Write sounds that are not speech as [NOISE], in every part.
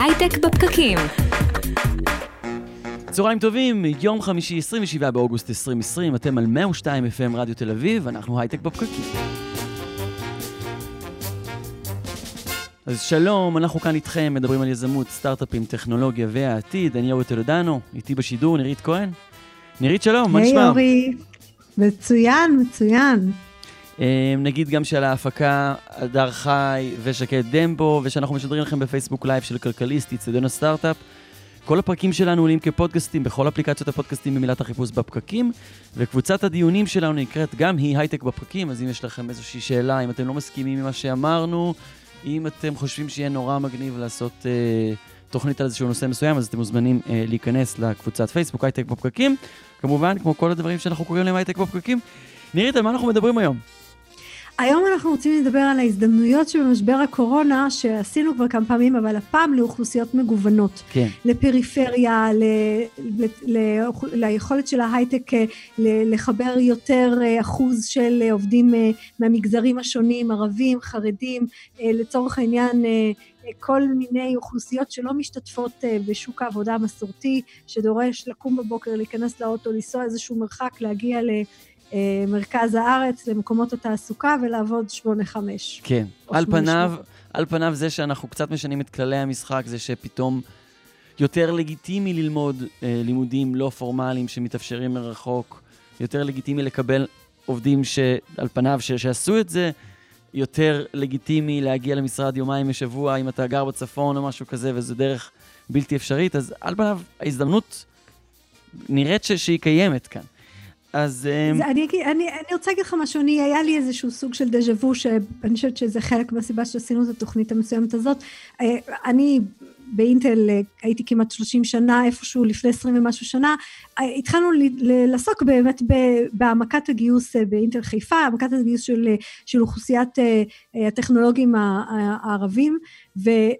הייטק בפקקים. צהריים טובים, יום חמישי 27 באוגוסט 2020, אתם על 102 FM רדיו תל אביב, אנחנו הייטק בפקקים. אז שלום, אנחנו כאן איתכם, מדברים על יזמות, סטארט-אפים, טכנולוגיה והעתיד. אני אורי טולדנו, איתי בשידור נירית כהן. נירית, שלום, מה נשמע? היי אורי, מצוין, מצוין. אה, נגיד גם שעל ההפקה הדר חי ושקד דמבו, ושאנחנו משדרים לכם בפייסבוק live של כלכליסט, אצטדיון הסטארט-אפ. כל הפרקים שלנו עולים כפודקאסטים בכל אפליקציות הפודקאסטים במילת החיפוש בפקקים, וקבוצת הדיונים שלנו נקראת גם היא הייטק בפקקים, אז אם יש לכם איזושהי שאלה, אם אתם לא מסכימים עם מה שאמרנו, אם אתם חושבים שיהיה נורא מגניב לעשות אה, תוכנית על איזשהו נושא מסוים, אז אתם מוזמנים אה, להיכנס לקבוצת פייסבוק הייטק בפקקים. כמובן, כמו כל הדברים שאנחנו קוראים להם הייטק בפקקים. נירית, על מה אנחנו מדברים היום? היום אנחנו רוצים לדבר על ההזדמנויות שבמשבר הקורונה, שעשינו כבר כמה פעמים, אבל הפעם לאוכלוסיות מגוונות. כן. לפריפריה, ל, ל, ל, ליכולת של ההייטק אה, ל, לחבר יותר אה, אחוז של עובדים אה, מהמגזרים השונים, ערבים, חרדים, לצורך העניין כל מיני אוכלוסיות שלא משתתפות בשוק העבודה המסורתי, שדורש לקום בבוקר, להיכנס לאוטו, לנסוע איזשהו מרחק, להגיע ל... אה, מרכז הארץ, למקומות התעסוקה ולעבוד 8-5. כן, על פניו, על פניו זה שאנחנו קצת משנים את כללי המשחק, זה שפתאום יותר לגיטימי ללמוד אה, לימודים לא פורמליים שמתאפשרים מרחוק, יותר לגיטימי לקבל עובדים שעל פניו ש, שעשו את זה, יותר לגיטימי להגיע למשרד יומיים בשבוע אם אתה גר בצפון או משהו כזה, וזו דרך בלתי אפשרית, אז על פניו ההזדמנות נראית ש, שהיא קיימת כאן. אז... אמ, אני, אני, אני רוצה להגיד לך משהו, אני, היה לי איזשהו סוג של דז'ה וו, שאני חושבת שזה חלק מהסיבה שעשינו את התוכנית המסוימת הזאת. אה, אני באינטל אה, הייתי כמעט 30 שנה, איפשהו לפני 20 ומשהו שנה, אה, התחלנו לעסוק באמת בהעמקת הגיוס באינטל חיפה, העמקת הגיוס של, של אוכלוסיית הטכנולוגים הערבים,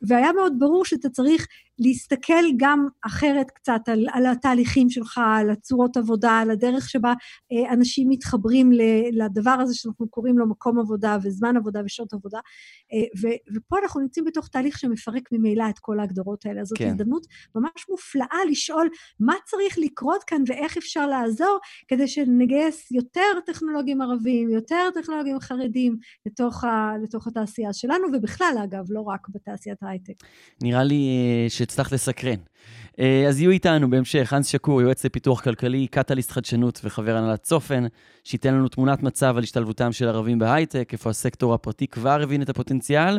והיה מאוד ברור שאתה צריך להסתכל גם אחרת קצת על, על התהליכים שלך, על הצורות עבודה, על הדרך שבה אה, אנשים מתחברים לדבר הזה שאנחנו קוראים לו מקום עבודה וזמן עבודה ושעות עבודה. אה, ו, ופה אנחנו נמצאים בתוך תהליך שמפרק ממילא את כל ההגדרות האלה. זאת כן. הזדמנות ממש מופלאה לשאול מה צריך לקרות כאן ואיך אפשר לעזור כדי שנגייס יותר טכנולוגים ערבים, יותר טכנולוגים חרדים לתוך, ה, לתוך התעשייה שלנו, ובכלל, אגב, לא רק בתעשיית ההייטק. נראה לי אה, שהצלחת לסקרן. אה, אז יהיו איתנו בהמשך הנס שקור, יועץ לפיתוח כלכלי, קטליסט חדשנות וחבר הנהלת צופן, שייתן לנו תמונת מצב על השתלבותם של ערבים בהייטק, איפה הסקטור הפרטי כבר הבין את הפוטנציאל,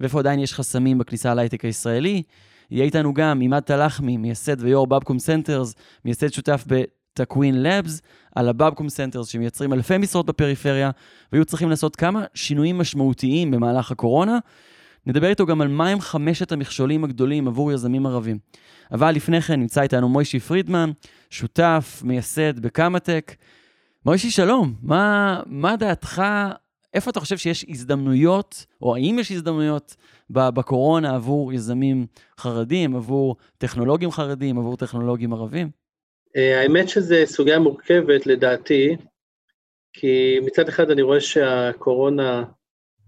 ואיפה עדיין יש חסמים בכניסה להייטק הישראלי. יהיה איתנו גם עימד תלחמי, מייסד ויו"ר Babcom Centers, מייסד שותף ב-Takwin Labs, על ה-Babcom Centers שמייצרים אלפי משרות בפריפריה, והיו צריכים לעשות כמה שינויים משמעותיים במהלך הקורונה. נדבר איתו גם על מהם חמשת המכשולים הגדולים עבור יזמים ערבים. אבל לפני כן נמצא איתנו מוישי פרידמן, שותף, מייסד בקמא-טק. מוישי, שלום. מה, מה דעתך, איפה אתה חושב שיש הזדמנויות, או האם יש הזדמנויות בקורונה עבור יזמים חרדים, עבור טכנולוגים חרדים, עבור טכנולוגים ערבים? אה, האמת שזו סוגיה מורכבת לדעתי, כי מצד אחד אני רואה שהקורונה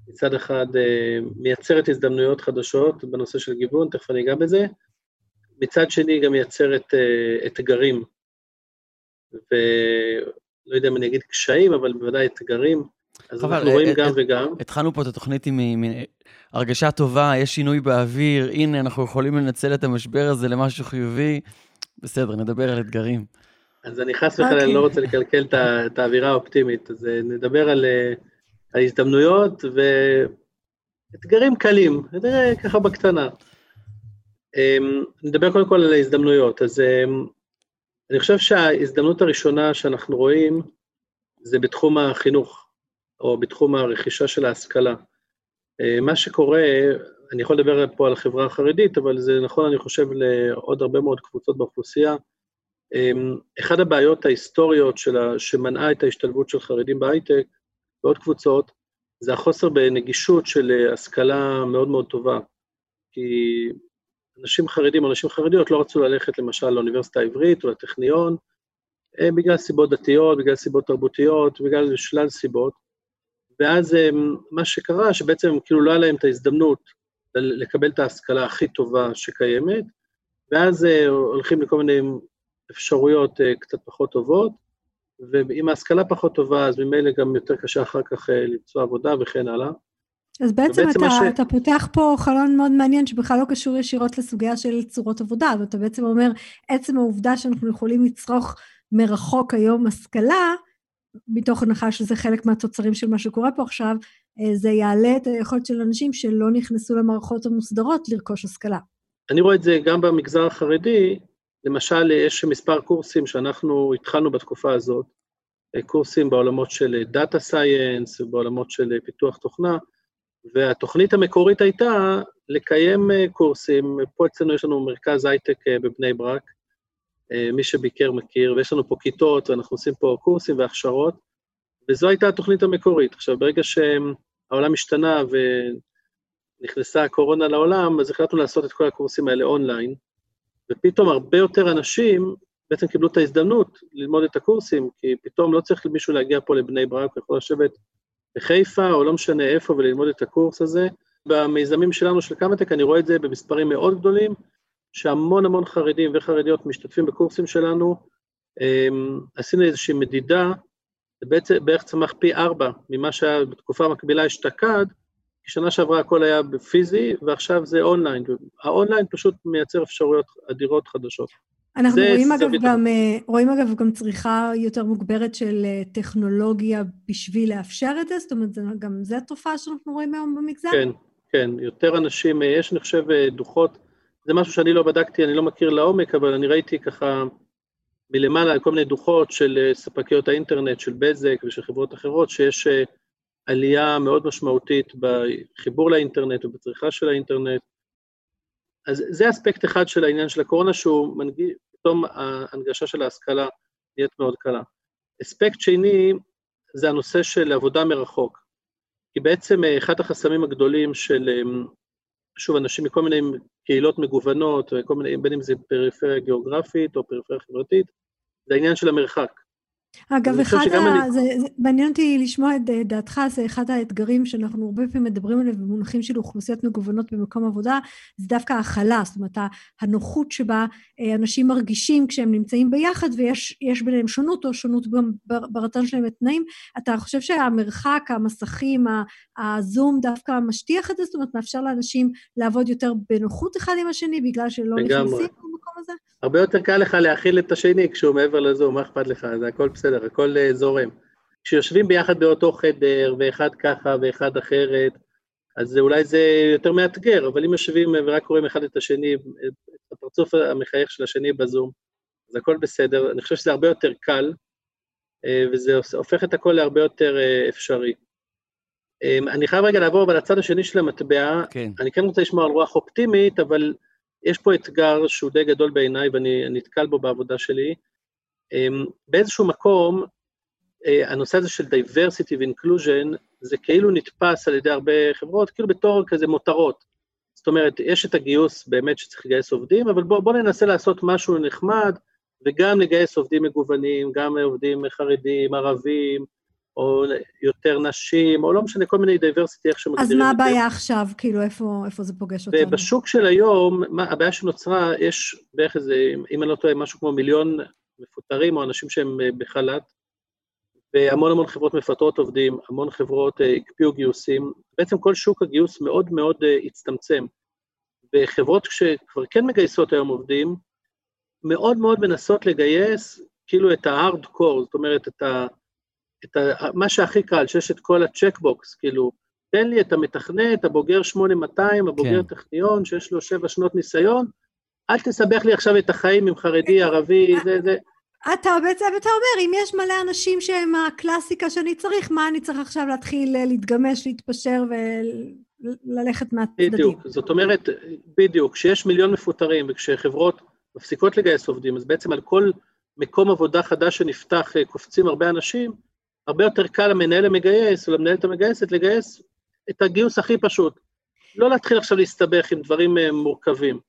מצד אחד אה, מייצרת הזדמנויות חדשות בנושא של גיוון, תכף אני אגע בזה, מצד שני גם מייצרת אה, אתגרים, ולא יודע אם אני אגיד קשיים, אבל בוודאי אתגרים, אז אנחנו רואים אה, גם וגם. התחלנו פה את התוכנית עם, עם הרגשה טובה, יש שינוי באוויר, הנה, אנחנו יכולים לנצל את המשבר הזה למשהו חיובי. בסדר, נדבר על אתגרים. אז אני חס וחלילה, אני לא רוצה לקלקל את האווירה האופטימית, אז נדבר על... ההזדמנויות ואתגרים קלים, נראה ככה בקטנה. אמ, נדבר קודם כל על ההזדמנויות, אז אמ, אני חושב שההזדמנות הראשונה שאנחנו רואים זה בתחום החינוך, או בתחום הרכישה של ההשכלה. אמ, מה שקורה, אני יכול לדבר פה על החברה החרדית, אבל זה נכון, אני חושב, לעוד הרבה מאוד קבוצות באוכלוסייה. אחת הבעיות ההיסטוריות שלה, שמנעה את ההשתלבות של חרדים בהייטק, ועוד קבוצות, זה החוסר בנגישות של אה, השכלה מאוד מאוד טובה. כי אנשים חרדים או אנשים חרדיות לא רצו ללכת למשל לאוניברסיטה העברית או לטכניון, אה, בגלל סיבות דתיות, בגלל סיבות תרבותיות, בגלל שלל סיבות. ואז אה, מה שקרה, שבעצם כאילו לא היה להם את ההזדמנות לקבל את ההשכלה הכי טובה שקיימת, ואז הולכים לכל מיני אפשרויות קצת פחות טובות, ואם ההשכלה פחות טובה, אז ממילא גם יותר קשה אחר כך למצוא עבודה וכן הלאה. אז בעצם, אתה, ש... אתה פותח פה חלון מאוד מעניין שבכלל לא קשור ישירות לסוגיה של צורות עבודה, ואתה בעצם אומר, עצם העובדה שאנחנו יכולים לצרוך מרחוק היום השכלה, מתוך הנחה שזה חלק מהתוצרים של מה שקורה פה עכשיו, אה, זה יעלה את היכולת של אנשים שלא נכנסו למערכות המוסדרות לרכוש השכלה. אני רואה את זה גם במגזר החרדי, למשל, יש מספר קורסים שאנחנו התחלנו בתקופה הזאת, אה, קורסים בעולמות של data science, בעולמות של פיתוח תוכנה, והתוכנית המקורית הייתה לקיים אה, קורסים, פה אצלנו יש לנו מרכז הייטק בבני ברק, מי שביקר מכיר, ויש לנו פה כיתות, ואנחנו עושים פה קורסים והכשרות, וזו הייתה התוכנית המקורית. עכשיו, ברגע שהעולם השתנה ונכנסה הקורונה לעולם, אז החלטנו לעשות את כל הקורסים האלה אונליין, ופתאום הרבה יותר אנשים בעצם קיבלו את ההזדמנות ללמוד את הקורסים, כי פתאום לא צריך מישהו להגיע פה לבני ברק, הוא יכול לשבת בחיפה, או לא משנה איפה, וללמוד את הקורס הזה. במיזמים שלנו של קמא-טק אני רואה את זה במספרים מאוד גדולים, שהמון המון חרדים וחרדיות משתתפים בקורסים שלנו. אמ, עשינו איזושהי מדידה, זה בעצם בערך צמח פי ארבע ממה שהיה בתקופה המקבילה אשתקד, שנה שעברה הכל היה בפיזי, ועכשיו זה אונליין. האונליין פשוט מייצר אפשרויות אדירות חדשות. אנחנו רואים אגב, גם, אה, רואים אגב גם צריכה יותר מוגברת של אה, טכנולוגיה בשביל לאפשר את זה, זאת אומרת, גם זו תופעה שאנחנו רואים היום במגזר? כן, כן, יותר אנשים, אה, יש אני חושב דוחות זה משהו שאני לא בדקתי, אני לא מכיר לעומק, אבל אני ראיתי ככה מלמעלה כל מיני דוחות של ספקיות האינטרנט, של בזק ושל חברות אחרות, שיש עלייה מאוד משמעותית בחיבור לאינטרנט ובצריכה של האינטרנט. אז זה אספקט אחד של העניין של הקורונה, שהוא מנגיש, פתאום ההנגשה של ההשכלה נהיית מאוד קלה. אספקט שני זה הנושא של עבודה מרחוק. כי בעצם אה, אחד החסמים הגדולים של שוב, אנשים מכל מיני קהילות מגוונות, מיני, בין אם זה פריפריה גיאוגרפית או פריפריה חברתית, זה העניין של המרחק. אגב, אחד ה... אני... זה, זה, מעניין אותי לשמוע את דעתך, זה אחד האתגרים שאנחנו הרבה פעמים מדברים עליהם במונחים של אוכלוסיות מגוונות במקום עבודה, זה דווקא הכלה, זאת אומרת, הנוחות שבה אה, אנשים מרגישים כשהם נמצאים ביחד ויש ביניהם שונות או שונות גם ברצון שלהם לתנאים. אתה חושב שהמרחק, המסכים, הזום דווקא משטיח את זה? זאת אומרת, מאפשר לאנשים לעבוד יותר בנוחות אחד עם השני בגלל שלא נכנסים? הרבה יותר קל לך להכיל את השני כשהוא מעבר לזום, מה אכפת לך? זה הכל בסדר, הכל uh, זורם. כשיושבים ביחד באותו חדר, ואחד ככה ואחד אחרת, אז אולי זה יותר מאתגר, אבל אם יושבים ורק רואים אחד את השני, את הפרצוף המחייך של השני בזום, אז הכל בסדר. אני חושב שזה הרבה יותר קל, uh, וזה הופך את הכל להרבה יותר אפשרי. Um, אני חייב רגע לעבור אבל לצד השני של המטבע, כן. אני כן רוצה לשמוע על רוח אופטימית, אבל יש פה אתגר שהוא די גדול בעיניי ואני נתקל בו בעבודה שלי. אמ, באיזשהו מקום, אה, הנושא הזה של diversity ו-inclusion, זה כאילו נתפס על ידי הרבה חברות, כאילו בתור כזה מותרות. זאת אומרת, יש את הגיוס באמת שצריך לגייס עובדים, אבל בואו בוא ננסה לעשות משהו נחמד, וגם לגייס עובדים מגוונים, גם עובדים חרדים, ערבים, או יותר נשים, או לא משנה, כל מיני diversity, איך שמגדירים את זה. אז מה הבעיה עכשיו? כאילו, איפה, איפה זה פוגש אותנו? ובשוק של היום, מה, הבעיה שנוצרה, יש בערך איזה, אם אני לא טועה, משהו כמו מיליון מפוטרים, או אנשים שהם אה, בחל"ת, והמון המון חברות מפטרות עובדים, המון חברות uh, הקפיאו גיוסים. בעצם כל שוק הגיוס מאוד מאוד uh, הצטמצם. וחברות שכבר כן מגייסות היום עובדים, מאוד מאוד מנסות לגייס כאילו את ה-hard core, זאת אומרת, את ה... את ה, מה שהכי קל, שיש את כל הצ'קבוקס, כאילו, תן לי את המתכנת, הבוגר 8200, הבוגר כן. טכניון, שיש לו שבע שנות ניסיון, אל תסבך לי עכשיו את החיים עם חרדי, ערבי, זה, זה. אתה בעצם, אתה אומר, אם יש מלא אנשים שהם הקלאסיקה שאני צריך, מה אני צריך עכשיו להתחיל אה, להתגמש, להתפשר וללכת מהצדדים? בדיוק, זאת אומרת, בדיוק, כשיש מיליון מפוטרים וכשחברות מפסיקות לגייס עובדים, אז בעצם על כל מקום עבודה חדש שנפתח אה, קופצים הרבה אנשים, הרבה יותר קל למנהל המגייס או למנהלת המגייסת לגייס את הגיוס הכי פשוט. לא להתחיל עכשיו להסתבך עם דברים אה, מורכבים.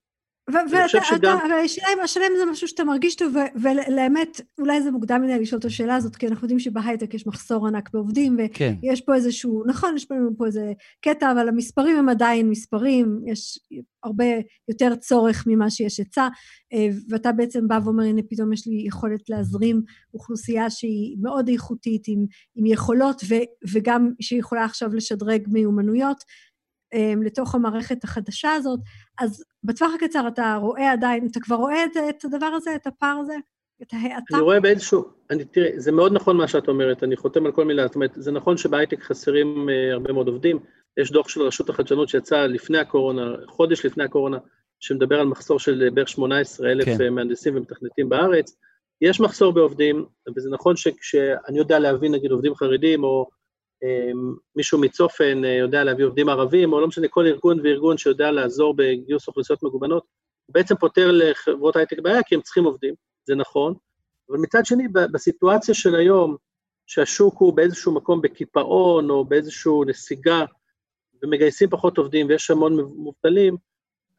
והשאלה אם זה משהו שאתה מרגיש טוב, ולאמת, אולי זה מוקדם מדי לשאול את השאלה הזאת, כי אנחנו יודעים שבהייטק יש מחסור ענק בעובדים, כן. ויש פה איזשהו, נכון, יש לנו פה איזה קטע, אבל המספרים הם עדיין מספרים, יש הרבה יותר צורך ממה שיש היצע, אה, ואתה בעצם בא ואומר, הנה פתאום יש לי יכולת להזרים אוכלוסייה שהיא מאוד איכותית, עם, עם יכולות, ו, וגם שהיא יכולה עכשיו לשדרג מיומנויות. אמ, לתוך המערכת החדשה הזאת, אז בטווח הקצר אתה רואה עדיין, אתה כבר רואה את, את הדבר הזה, את הפער הזה? את ההאטה? אני רואה באיזשהו, אני, תראי, זה מאוד נכון מה שאת אומרת, אני חותם על כל מילה, זאת אומרת, זה נכון שבהייטק חסרים uh, הרבה מאוד עובדים, יש דוח של רשות החדשנות שיצא לפני הקורונה, חודש לפני הקורונה, שמדבר על מחסור של בערך 18 אלף כן. מהנדסים ומתכנתים בארץ, יש מחסור בעובדים, וזה נכון שכשאני יודע להבין נגיד עובדים חרדים או מישהו מצופן אה, יודע להביא עובדים ערבים, או לא משנה, כל ארגון וארגון שיודע לעזור בגיוס אוכלוסיות מגוונות, בעצם פותר לחברות הייטק בעיה, כי הם צריכים עובדים, זה נכון, אבל מצד שני, בסיטואציה של היום, שהשוק הוא באיזשהו מקום בקיפאון, או באיזושהי נסיגה, ומגייסים פחות עובדים ויש המון מובטלים,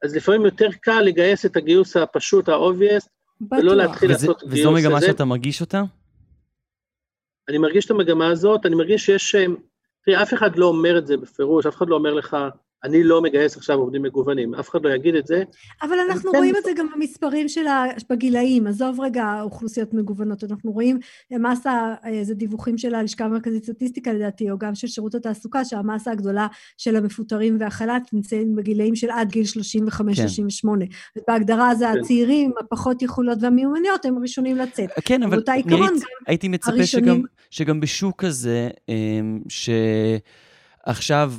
אז לפעמים יותר קל לגייס את הגיוס הפשוט, ה-obvious, ולא להתחיל וזה, לעשות גיוס. וזו מגמה שאתה מרגיש אותה? אני מרגיש את המגמה הזאת, אני מרגיש שיש, אה, תראה, אף אחד לא אומר את זה בפירוש, אף אחד לא אומר לך, אני לא מגייס עכשיו עובדים מגוונים, אף אחד לא יגיד את זה. אבל אנחנו כן... רואים את זה גם במספרים של ה... בגילאים, עזוב רגע אוכלוסיות מגוונות, אנחנו רואים מסה, אה, זה דיווחים של הלשכה המרכזית סטטיסטיקה לדעתי, או גם של שירות התעסוקה, שהמסה הגדולה של המפוטרים והחל"ת נמצאים בגילאים של עד גיל 35-38. כן. ובהגדרה זה כן. הצעירים, הפחות יכולות והמיומנויות, הם הראשונים לצאת. כן, אבל עיקרון, הייתי, הייתי מצפה הראשונים... שגם, שגם בשוק הזה, אמ, שעכשיו...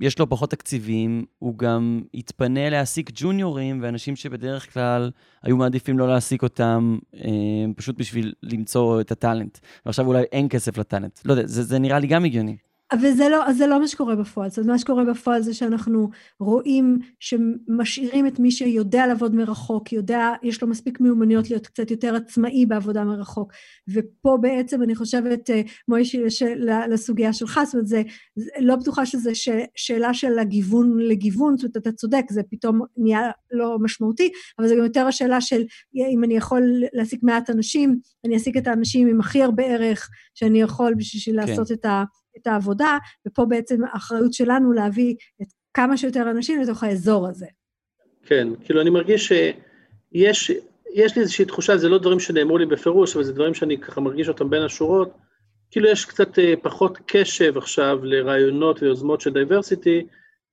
יש לו פחות תקציבים, הוא גם יתפנה להעסיק ג'וניורים ואנשים שבדרך כלל היו מעדיפים לא להעסיק אותם אה, פשוט בשביל למצוא את הטאלנט. ועכשיו אולי אין כסף לטאלנט. לא יודע, זה, זה נראה לי גם הגיוני. אבל זה לא, זה לא מה שקורה בפועל. זאת אומרת, מה שקורה בפועל זה שאנחנו רואים שמשאירים את מי שיודע לעבוד מרחוק, יודע, יש לו מספיק מיומנויות להיות קצת יותר עצמאי בעבודה מרחוק. ופה בעצם אני חושבת, אה, מוישי, לסוגיה שלך, זאת אומרת, זה, זה לא בטוחה שזו ש, שאלה של הגיוון לגיוון, זאת אומרת, אתה צודק, זה פתאום נהיה לא משמעותי, אבל זה גם יותר השאלה של אם אני יכול להעסיק מעט אנשים, אני אעסיק את האנשים עם הכי הרבה ערך שאני יכול בשביל כן. לעשות את ה... את העבודה, ופה בעצם האחריות שלנו להביא את כמה שיותר אנשים לתוך האזור הזה. כן, כאילו אני מרגיש שיש יש לי איזושהי תחושה, זה לא דברים שנאמרו לי בפירוש, אבל זה דברים שאני ככה מרגיש אותם בין השורות, כאילו יש קצת אה, פחות קשב עכשיו לרעיונות ויוזמות של diversity,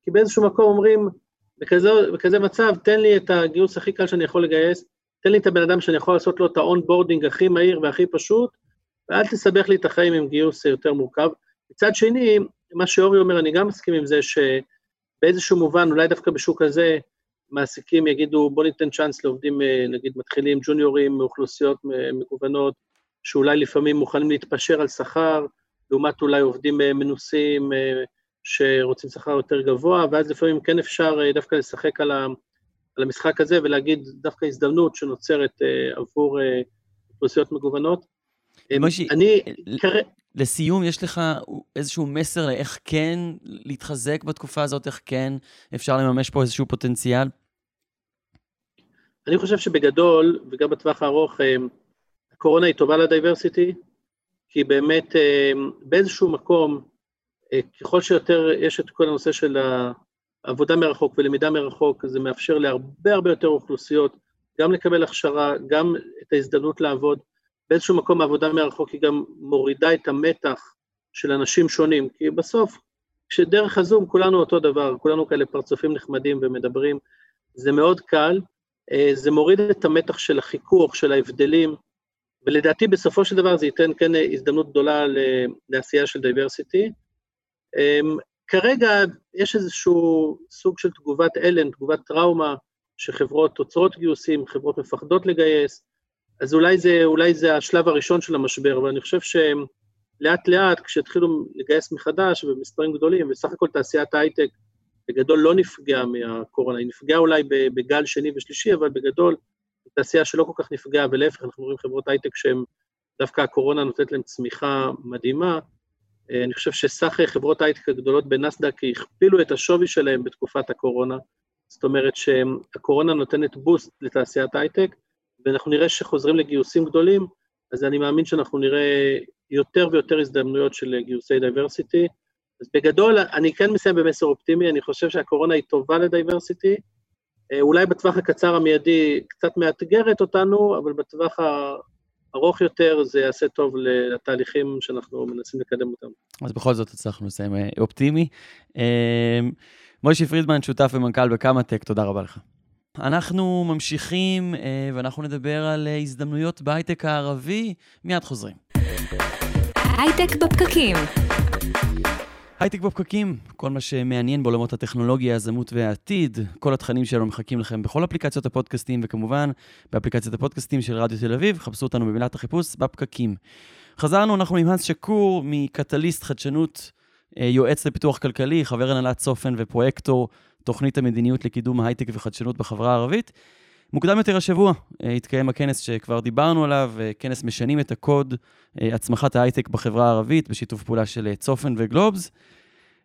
כי באיזשהו מקום אומרים, בכזה, בכזה מצב, תן לי את הגיוס הכי קל שאני יכול לגייס, תן לי את הבן אדם שאני יכול לעשות לו את ה onboarding הכי מהיר והכי פשוט, ואל תסבך לי את החיים עם גיוס יותר מורכב. מצד שני, מה שאורי אומר, אני גם מסכים עם זה שבאיזשהו מובן, אולי דווקא בשוק הזה, מעסיקים יגידו, בוא ניתן צ'אנס לעובדים, אה, נגיד, מתחילים, ג'וניורים מאוכלוסיות מגוונות, שאולי לפעמים מוכנים להתפשר על שכר, לעומת אולי עובדים אה, מנוסים אה, שרוצים שכר יותר גבוה, ואז לפעמים כן אפשר דווקא לשחק על, המשחק הזה ולהגיד דווקא הזדמנות שנוצרת עבור אוכלוסיות מגוונות. מוישי, אני... לסיום, יש לך איזשהו מסר לאיך כן להתחזק בתקופה הזאת, איך כן אפשר לממש פה איזשהו פוטנציאל? אני חושב שבגדול, וגם בטווח הארוך, אה, הקורונה היא טובה לדייברסיטי, כי באמת אה, באיזשהו מקום, אה, ככל שיותר יש את כל הנושא של העבודה מרחוק ולמידה מרחוק, זה מאפשר להרבה הרבה יותר אוכלוסיות גם לקבל הכשרה, גם את ההזדמנות לעבוד. באיזשהו מקום העבודה מרחוק היא גם מורידה את המתח של אנשים שונים, כי בסוף, כשדרך הזום כולנו אותו דבר, כולנו כאלה פרצופים נחמדים ומדברים, זה מאוד קל, אה, זה מוריד את המתח של החיכוך, של ההבדלים, ולדעתי בסופו של דבר זה ייתן כן הזדמנות גדולה לעשייה של diversity. אמ, כרגע יש איזשהו סוג של תגובת הלם, תגובת טראומה, שחברות עוצרות גיוסים, חברות מפחדות לגייס, אז אולי זה, אולי זה השלב הראשון של המשבר, אבל אני חושב שלאט לאט, כשהתחילו לגייס מחדש במספרים גדולים, וסך הכל תעשיית ההייטק בגדול לא נפגעה מהקורונה, היא נפגעה אולי בגל שני ושלישי, אבל בגדול תעשייה שלא כל כך נפגעה, ולהפך, אנחנו רואים חברות הייטק שהן, דווקא הקורונה נותנת להן צמיחה מדהימה. אה, אני חושב שסך חברות הייטק הגדולות בנסד"ק הכפילו את השווי שלהן בתקופת הקורונה, זאת אומרת שהקורונה נותנת boost לתעשיית הייטק, ואנחנו נראה שחוזרים לגיוסים גדולים, אז אני מאמין שאנחנו נראה יותר ויותר הזדמנויות של גיוסי diversity. אז בגדול, אני כן מסיים במסר אופטימי, אני חושב שהקורונה היא טובה ל diversity, אה, אולי בטווח הקצר המיידי קצת מאתגרת אותנו, אבל בטווח הארוך יותר זה יעשה טוב לתהליכים שאנחנו מנסים לקדם אותם. אז בכל זאת הצלחנו לסיים אה, אופטימי. אה, מוישי פרידמן, שותף ומנכ"ל בקמא טק, תודה רבה לך. אנחנו ממשיכים ואנחנו נדבר על הזדמנויות בהייטק הערבי, מיד חוזרים. הייטק בפקקים. הייטק בפקקים, כל מה שמעניין בעולמות הטכנולוגיה, היזמות והעתיד, כל התכנים שלנו מחכים לכם בכל אפליקציות הפודקאסטים, וכמובן באפליקציית הפודקאסטים של רדיו תל אביב, חפשו אותנו במילת החיפוש בפקקים. חזרנו, אנחנו עם הנס שקור מקטליסט חדשנות, אה, יועץ לפיתוח כלכלי, חבר הנהלת צופן ופרויקטור תוכנית המדיניות לקידום ההייטק וחדשנות בחברה הערבית. מוקדם יותר השבוע אה, התקיים הכנס שכבר דיברנו עליו, אה, כנס משנים את הקוד, אה, הצמחת ההייטק בחברה הערבית, בשיתוף פעולה של צופן וגלובס.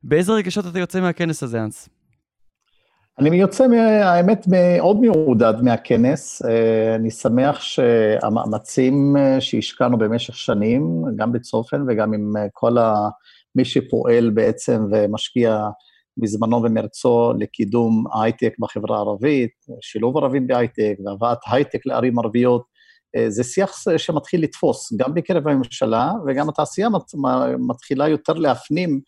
באיזה רגשות אתה יוצא מהכנס הזה, אנס? אני יוצא, האמת, מאוד מעודד מהכנס. אני שמח שהמאמצים שהשקענו במשך שנים, גם בצופן וגם עם כל מי שפועל בעצם ומשקיע בזמנו ומרצו לקידום הייטק בחברה הערבית, שילוב ערבים בהייטק והבאת הייטק לערים ערביות, אה, זה שיח שמתחיל לתפוס, גם בקרב הממשלה וגם התעשייה מתחילה יותר להפנים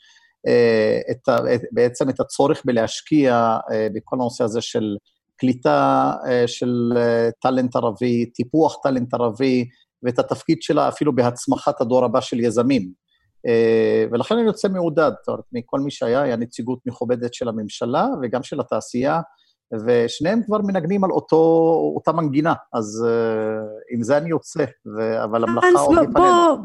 אה, את, בעצם את הצורך בלהשקיע אה, בכל הנושא הזה של קליטה של טאלנט ערבי, טיפוח טאלנט ערבי, ואת התפקיד שלה אפילו בהצמחת הדור הבא של יזמים. אה, ולכן אני יוצא מעודד, זאת אומרת, מכל מי שהיה, היה נציגות מכובדת של הממשלה וגם של התעשייה, ושניהם כבר מנגנים על אותו, אותה מנגינה, אז uh, עם זה אני יוצא, ו... אבל המלאכה עוד לפנינו. בוא,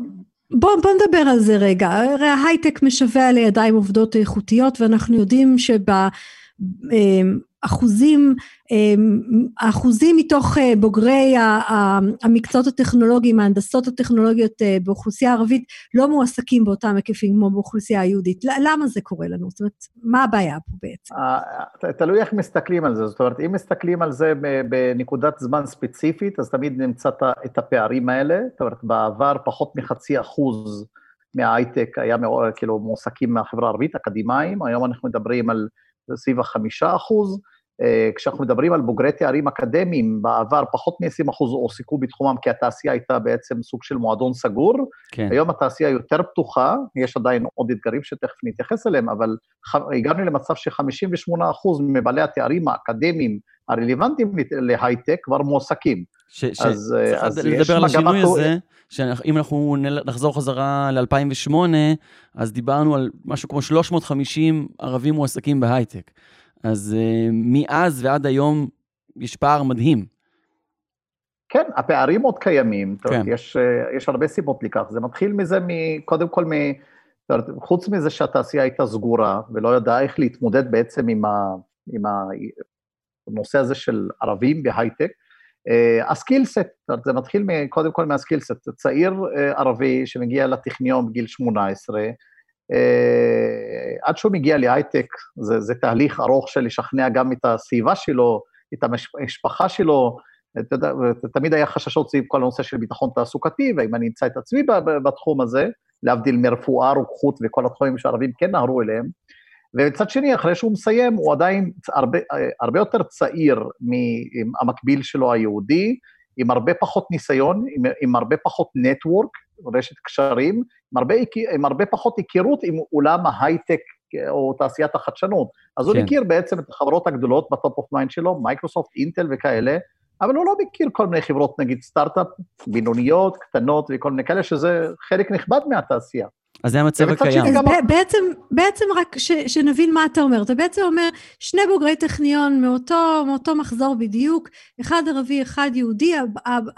בוא, בוא נדבר על זה רגע, הרי ההייטק משווע לידיים עובדות איכותיות, ואנחנו יודעים שב... אחוזים, אמ, אחוזים מתוך אה, בוגרי המקצועות הטכנולוגיים, ההנדסות הטכנולוגיות אה, באוכלוסייה הערבית לא מועסקים באותם היקפים כמו באוכלוסייה היהודית. למה זה קורה לנו? זאת אומרת, מה הבעיה פה בעצם? אה, תלוי איך מסתכלים על זה. זאת אומרת, אם מסתכלים על זה בנקודת זמן ספציפית, אז תמיד נמצא את הפערים האלה. זאת אומרת, בעבר פחות מחצי אחוז מההייטק היה כאילו מועסקים מהחברה הערבית, אקדמאים, היום אנחנו מדברים על סביב החמישה אחוז. אה, כשאנחנו מדברים על בוגרי תארים אקדמיים, בעבר פחות מ-20 אחוז הועסקו בתחומם, כי התעשייה הייתה בעצם סוג של מועדון סגור. כן. היום התעשייה יותר פתוחה, יש עדיין עוד אתגרים שתכף נתייחס אליהם, אבל הגענו למצב ש-58 אחוז מבעלי התארים האקדמיים הרלוונטיים להייטק כבר מועסקים. ש, אז, אה, אז לדבר על השינוי הזה, שאם אנחנו נחזור חזרה ל-2008, אז דיברנו על משהו כמו 350 ערבים מועסקים בהייטק. אז uh, מאז ועד היום יש פער מדהים. כן, הפערים עוד קיימים, כן. יש, uh, יש הרבה סיבות לכך. זה מתחיל מזה, קודם כל, מ, חוץ מזה שהתעשייה הייתה סגורה ולא ידעה איך להתמודד בעצם עם, ה, עם הנושא הזה של ערבים בהייטק, אה, הסקילסט, זה מתחיל קודם כל מהסקילסט, צעיר ערבי שמגיע לטכניון בגיל 18, אה, עד שהוא מגיע להייטק, זה, זה תהליך ארוך של לשכנע גם את הסביבה שלו, את המשפחה שלו, תמיד היה חששות סביב כל הנושא של ביטחון תעסוקתי, ואם אני אמצא את עצמי בתחום הזה, להבדיל מרפואה, רוקחות וכל התחומים שהערבים כן נהרו אליהם. ומצד שני, אחרי שהוא מסיים, הוא עדיין הרבה, הרבה יותר צעיר מהמקביל שלו היהודי, עם הרבה פחות ניסיון, עם, עם הרבה פחות network, רשת קשרים, עם הרבה, עם הרבה פחות היכרות עם עולם ההייטק או תעשיית החדשנות. אז כן. הוא מכיר בעצם את החברות הגדולות ב top of mind שלו, מייקרוסופט, אינטל וכאלה, אבל הוא לא מכיר כל מיני חברות, נגיד סטארט-אפ, בינוניות, קטנות וכל מיני כאלה, שזה חלק נכבד מהתעשייה. אז זה המצב הקיים. בעצם, בעצם רק ש, שנבין מה אתה אומר. אתה בעצם אומר, שני בוגרי טכניון מאותו, מאותו מחזור בדיוק, אחד ערבי, אחד יהודי,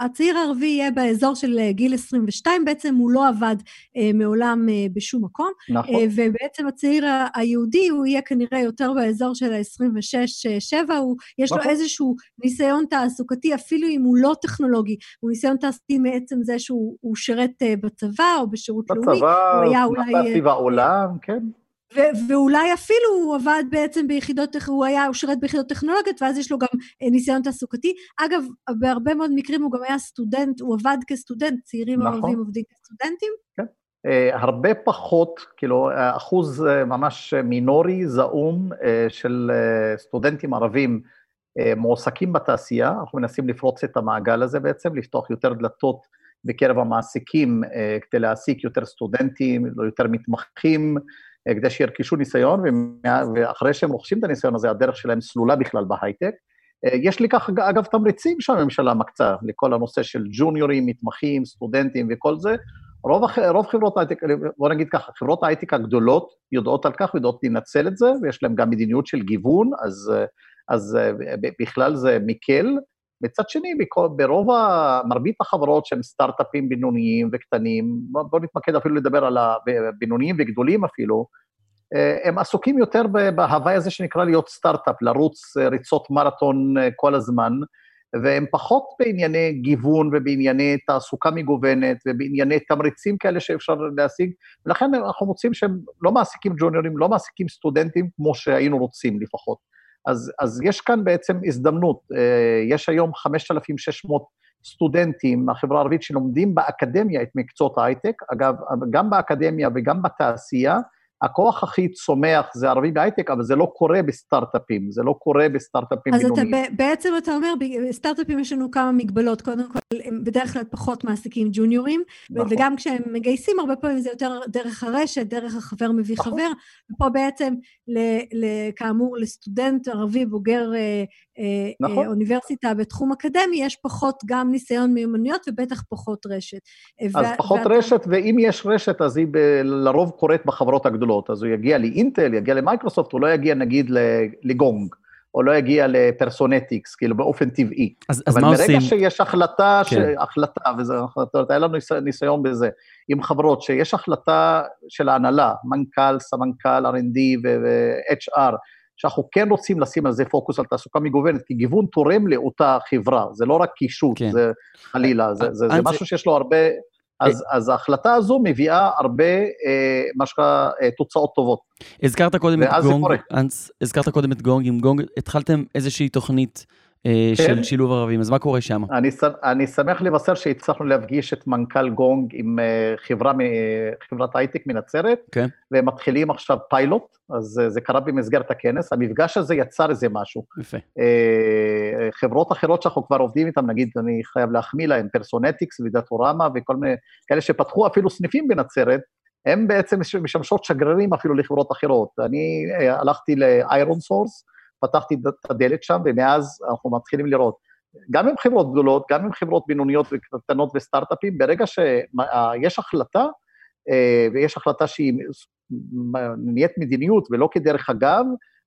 הצעיר הערבי יהיה באזור של אה, גיל 22, בעצם הוא לא עבד אה, מעולם אה, בשום מקום. נכון. אה, ובעצם הצעיר היהודי, הוא יהיה כנראה יותר באזור של ה-26-7, יש נכון. לו איזשהו ניסיון תעסוקתי, אפילו אם הוא לא טכנולוגי, הוא ניסיון תעסוקתי מעצם זה שהוא שירת אה, בצבא או בשירות בצבא, לאומי. היה אולי... סביב העולם, כן. ואולי אפילו הוא עבד בעצם ביחידות, הוא היה, הוא שירת ביחידות טכנולוגיות ואז יש לו גם ניסיון תעסוקתי. אגב, בהרבה מאוד מקרים הוא גם היה סטודנט, הוא עבד כסטודנט, צעירים נכון. ערבים עובדים כסטודנטים. כן. Uh, הרבה פחות, כאילו, אחוז uh, ממש מינורי, זעום, uh, של uh, סטודנטים ערבים uh, מועסקים בתעשייה. אנחנו מנסים לפרוץ את המעגל הזה בעצם, לפתוח יותר דלתות בקרב המעסיקים uh, כדי להעסיק יותר סטודנטים, יותר מתמחים, uh, כדי שירכשו ניסיון, ואחרי שהם רוכשים את הניסיון הזה, הדרך שלהם סלולה בכלל בהייטק. Uh, יש לי כך, אגב, תמריצים שהממשלה מקצה לכל הנושא של ג'וניורים, מתמחים, סטודנטים וכל זה. רוב, רוב חברות ההייטק, בוא נגיד ככה, חברות ההייטק הגדולות יודעות על כך, יודעות לנצל את זה, ויש להן גם מדיניות של גיוון, אז, אז בכלל זה מקל. מצד שני, ברוב, מרבית החברות שהן סטארט-אפים בינוניים וקטנים, בואו בוא נתמקד אפילו לדבר על הבינוניים וגדולים אפילו, הם עסוקים יותר בהוואי הזה שנקרא להיות סטארט-אפ, לרוץ ריצות מרתון כל הזמן, והם פחות בענייני גיוון ובענייני תעסוקה מגוונת ובענייני תמריצים כאלה שאפשר להשיג, ולכן אנחנו מוצאים שהם לא מעסיקים ג'וניורים, לא מעסיקים סטודנטים כמו שהיינו רוצים לפחות. אז, אז יש כאן בעצם הזדמנות. אה, יש היום 5,600 סטודנטים מהחברה הערבית שלומדים באקדמיה את מקצועות ההייטק. אגב, גם באקדמיה וגם בתעשייה, הכוח הכי צומח זה ערבי בהייטק, אבל זה לא קורה בסטארט-אפים, זה לא קורה בסטארט-אפים בינוניים. אז אתה, בעצם אתה אומר, בסטארט-אפים יש לנו כמה מגבלות, קודם כל, הם בדרך כלל פחות מעסיקים ג'וניורים, נכון. וגם כשהם מגייסים, הרבה פעמים זה יותר דרך הרשת, דרך החבר מביא נכון. חבר, ופה בעצם, ל, ל, כאמור, לסטודנט ערבי בוגר אה, אה, נכון. אוניברסיטה בתחום אקדמי, יש פחות גם ניסיון מיומנויות ובטח פחות רשת. אז ו- פחות ואתה... רשת, ואם יש רשת, אז היא ב- לרוב קורית בחברות הגדולות. אז הוא יגיע לאינטל, יגיע למייקרוסופט, הוא לא יגיע נגיד לגונג. או לא יגיע לפרסונטיקס, כאילו באופן טבעי. אז, אז מה עושים? אבל ברגע שיש החלטה, כן. ש... החלטה, וזה, היה לנו ניסיון בזה, עם חברות שיש החלטה של ההנהלה, מנכ"ל, סמנכ"ל, R&D ו-HR, שאנחנו כן רוצים לשים על זה פוקוס על תעסוקה מגוונת, כי גיוון תורם לאותה חברה, זה לא רק קישוט, כן. זה חלילה, זה, זה, זה משהו שיש לו הרבה... אז, אז ההחלטה הזו מביאה הרבה, אה, מה שנקרא, אה, תוצאות טובות. הזכרת קודם את גונג, הזכרת קודם את גונג, עם גונג התחלתם איזושהי תוכנית. של שילוב ערבים, אז מה קורה שם? אני, אני שמח לבשר שהצלחנו להפגיש את מנכ"ל גונג עם אה, חברה, חברת הייטק מנצרת, כן. והם מתחילים עכשיו פיילוט, אז אה, זה קרה במסגרת הכנס, המפגש הזה יצר איזה משהו. יפה. חברות אחרות שאנחנו כבר עובדים איתן, נגיד, אני חייב להחמיא להן, פרסונטיקס ודאטורמה וכל מיני, כאלה שפתחו אפילו סניפים בנצרת, הם בעצם משמשות שגרירים אפילו לחברות אחרות. אני הלכתי לאיירון סורס, פתחתי את הדלת שם, ומאז אנחנו מתחילים לראות. גם עם חברות גדולות, גם עם חברות בינוניות וקטנות וסטארט-אפים, ברגע שיש החלטה, אה, ויש החלטה שהיא נהיית מדיניות ולא כדרך אגב,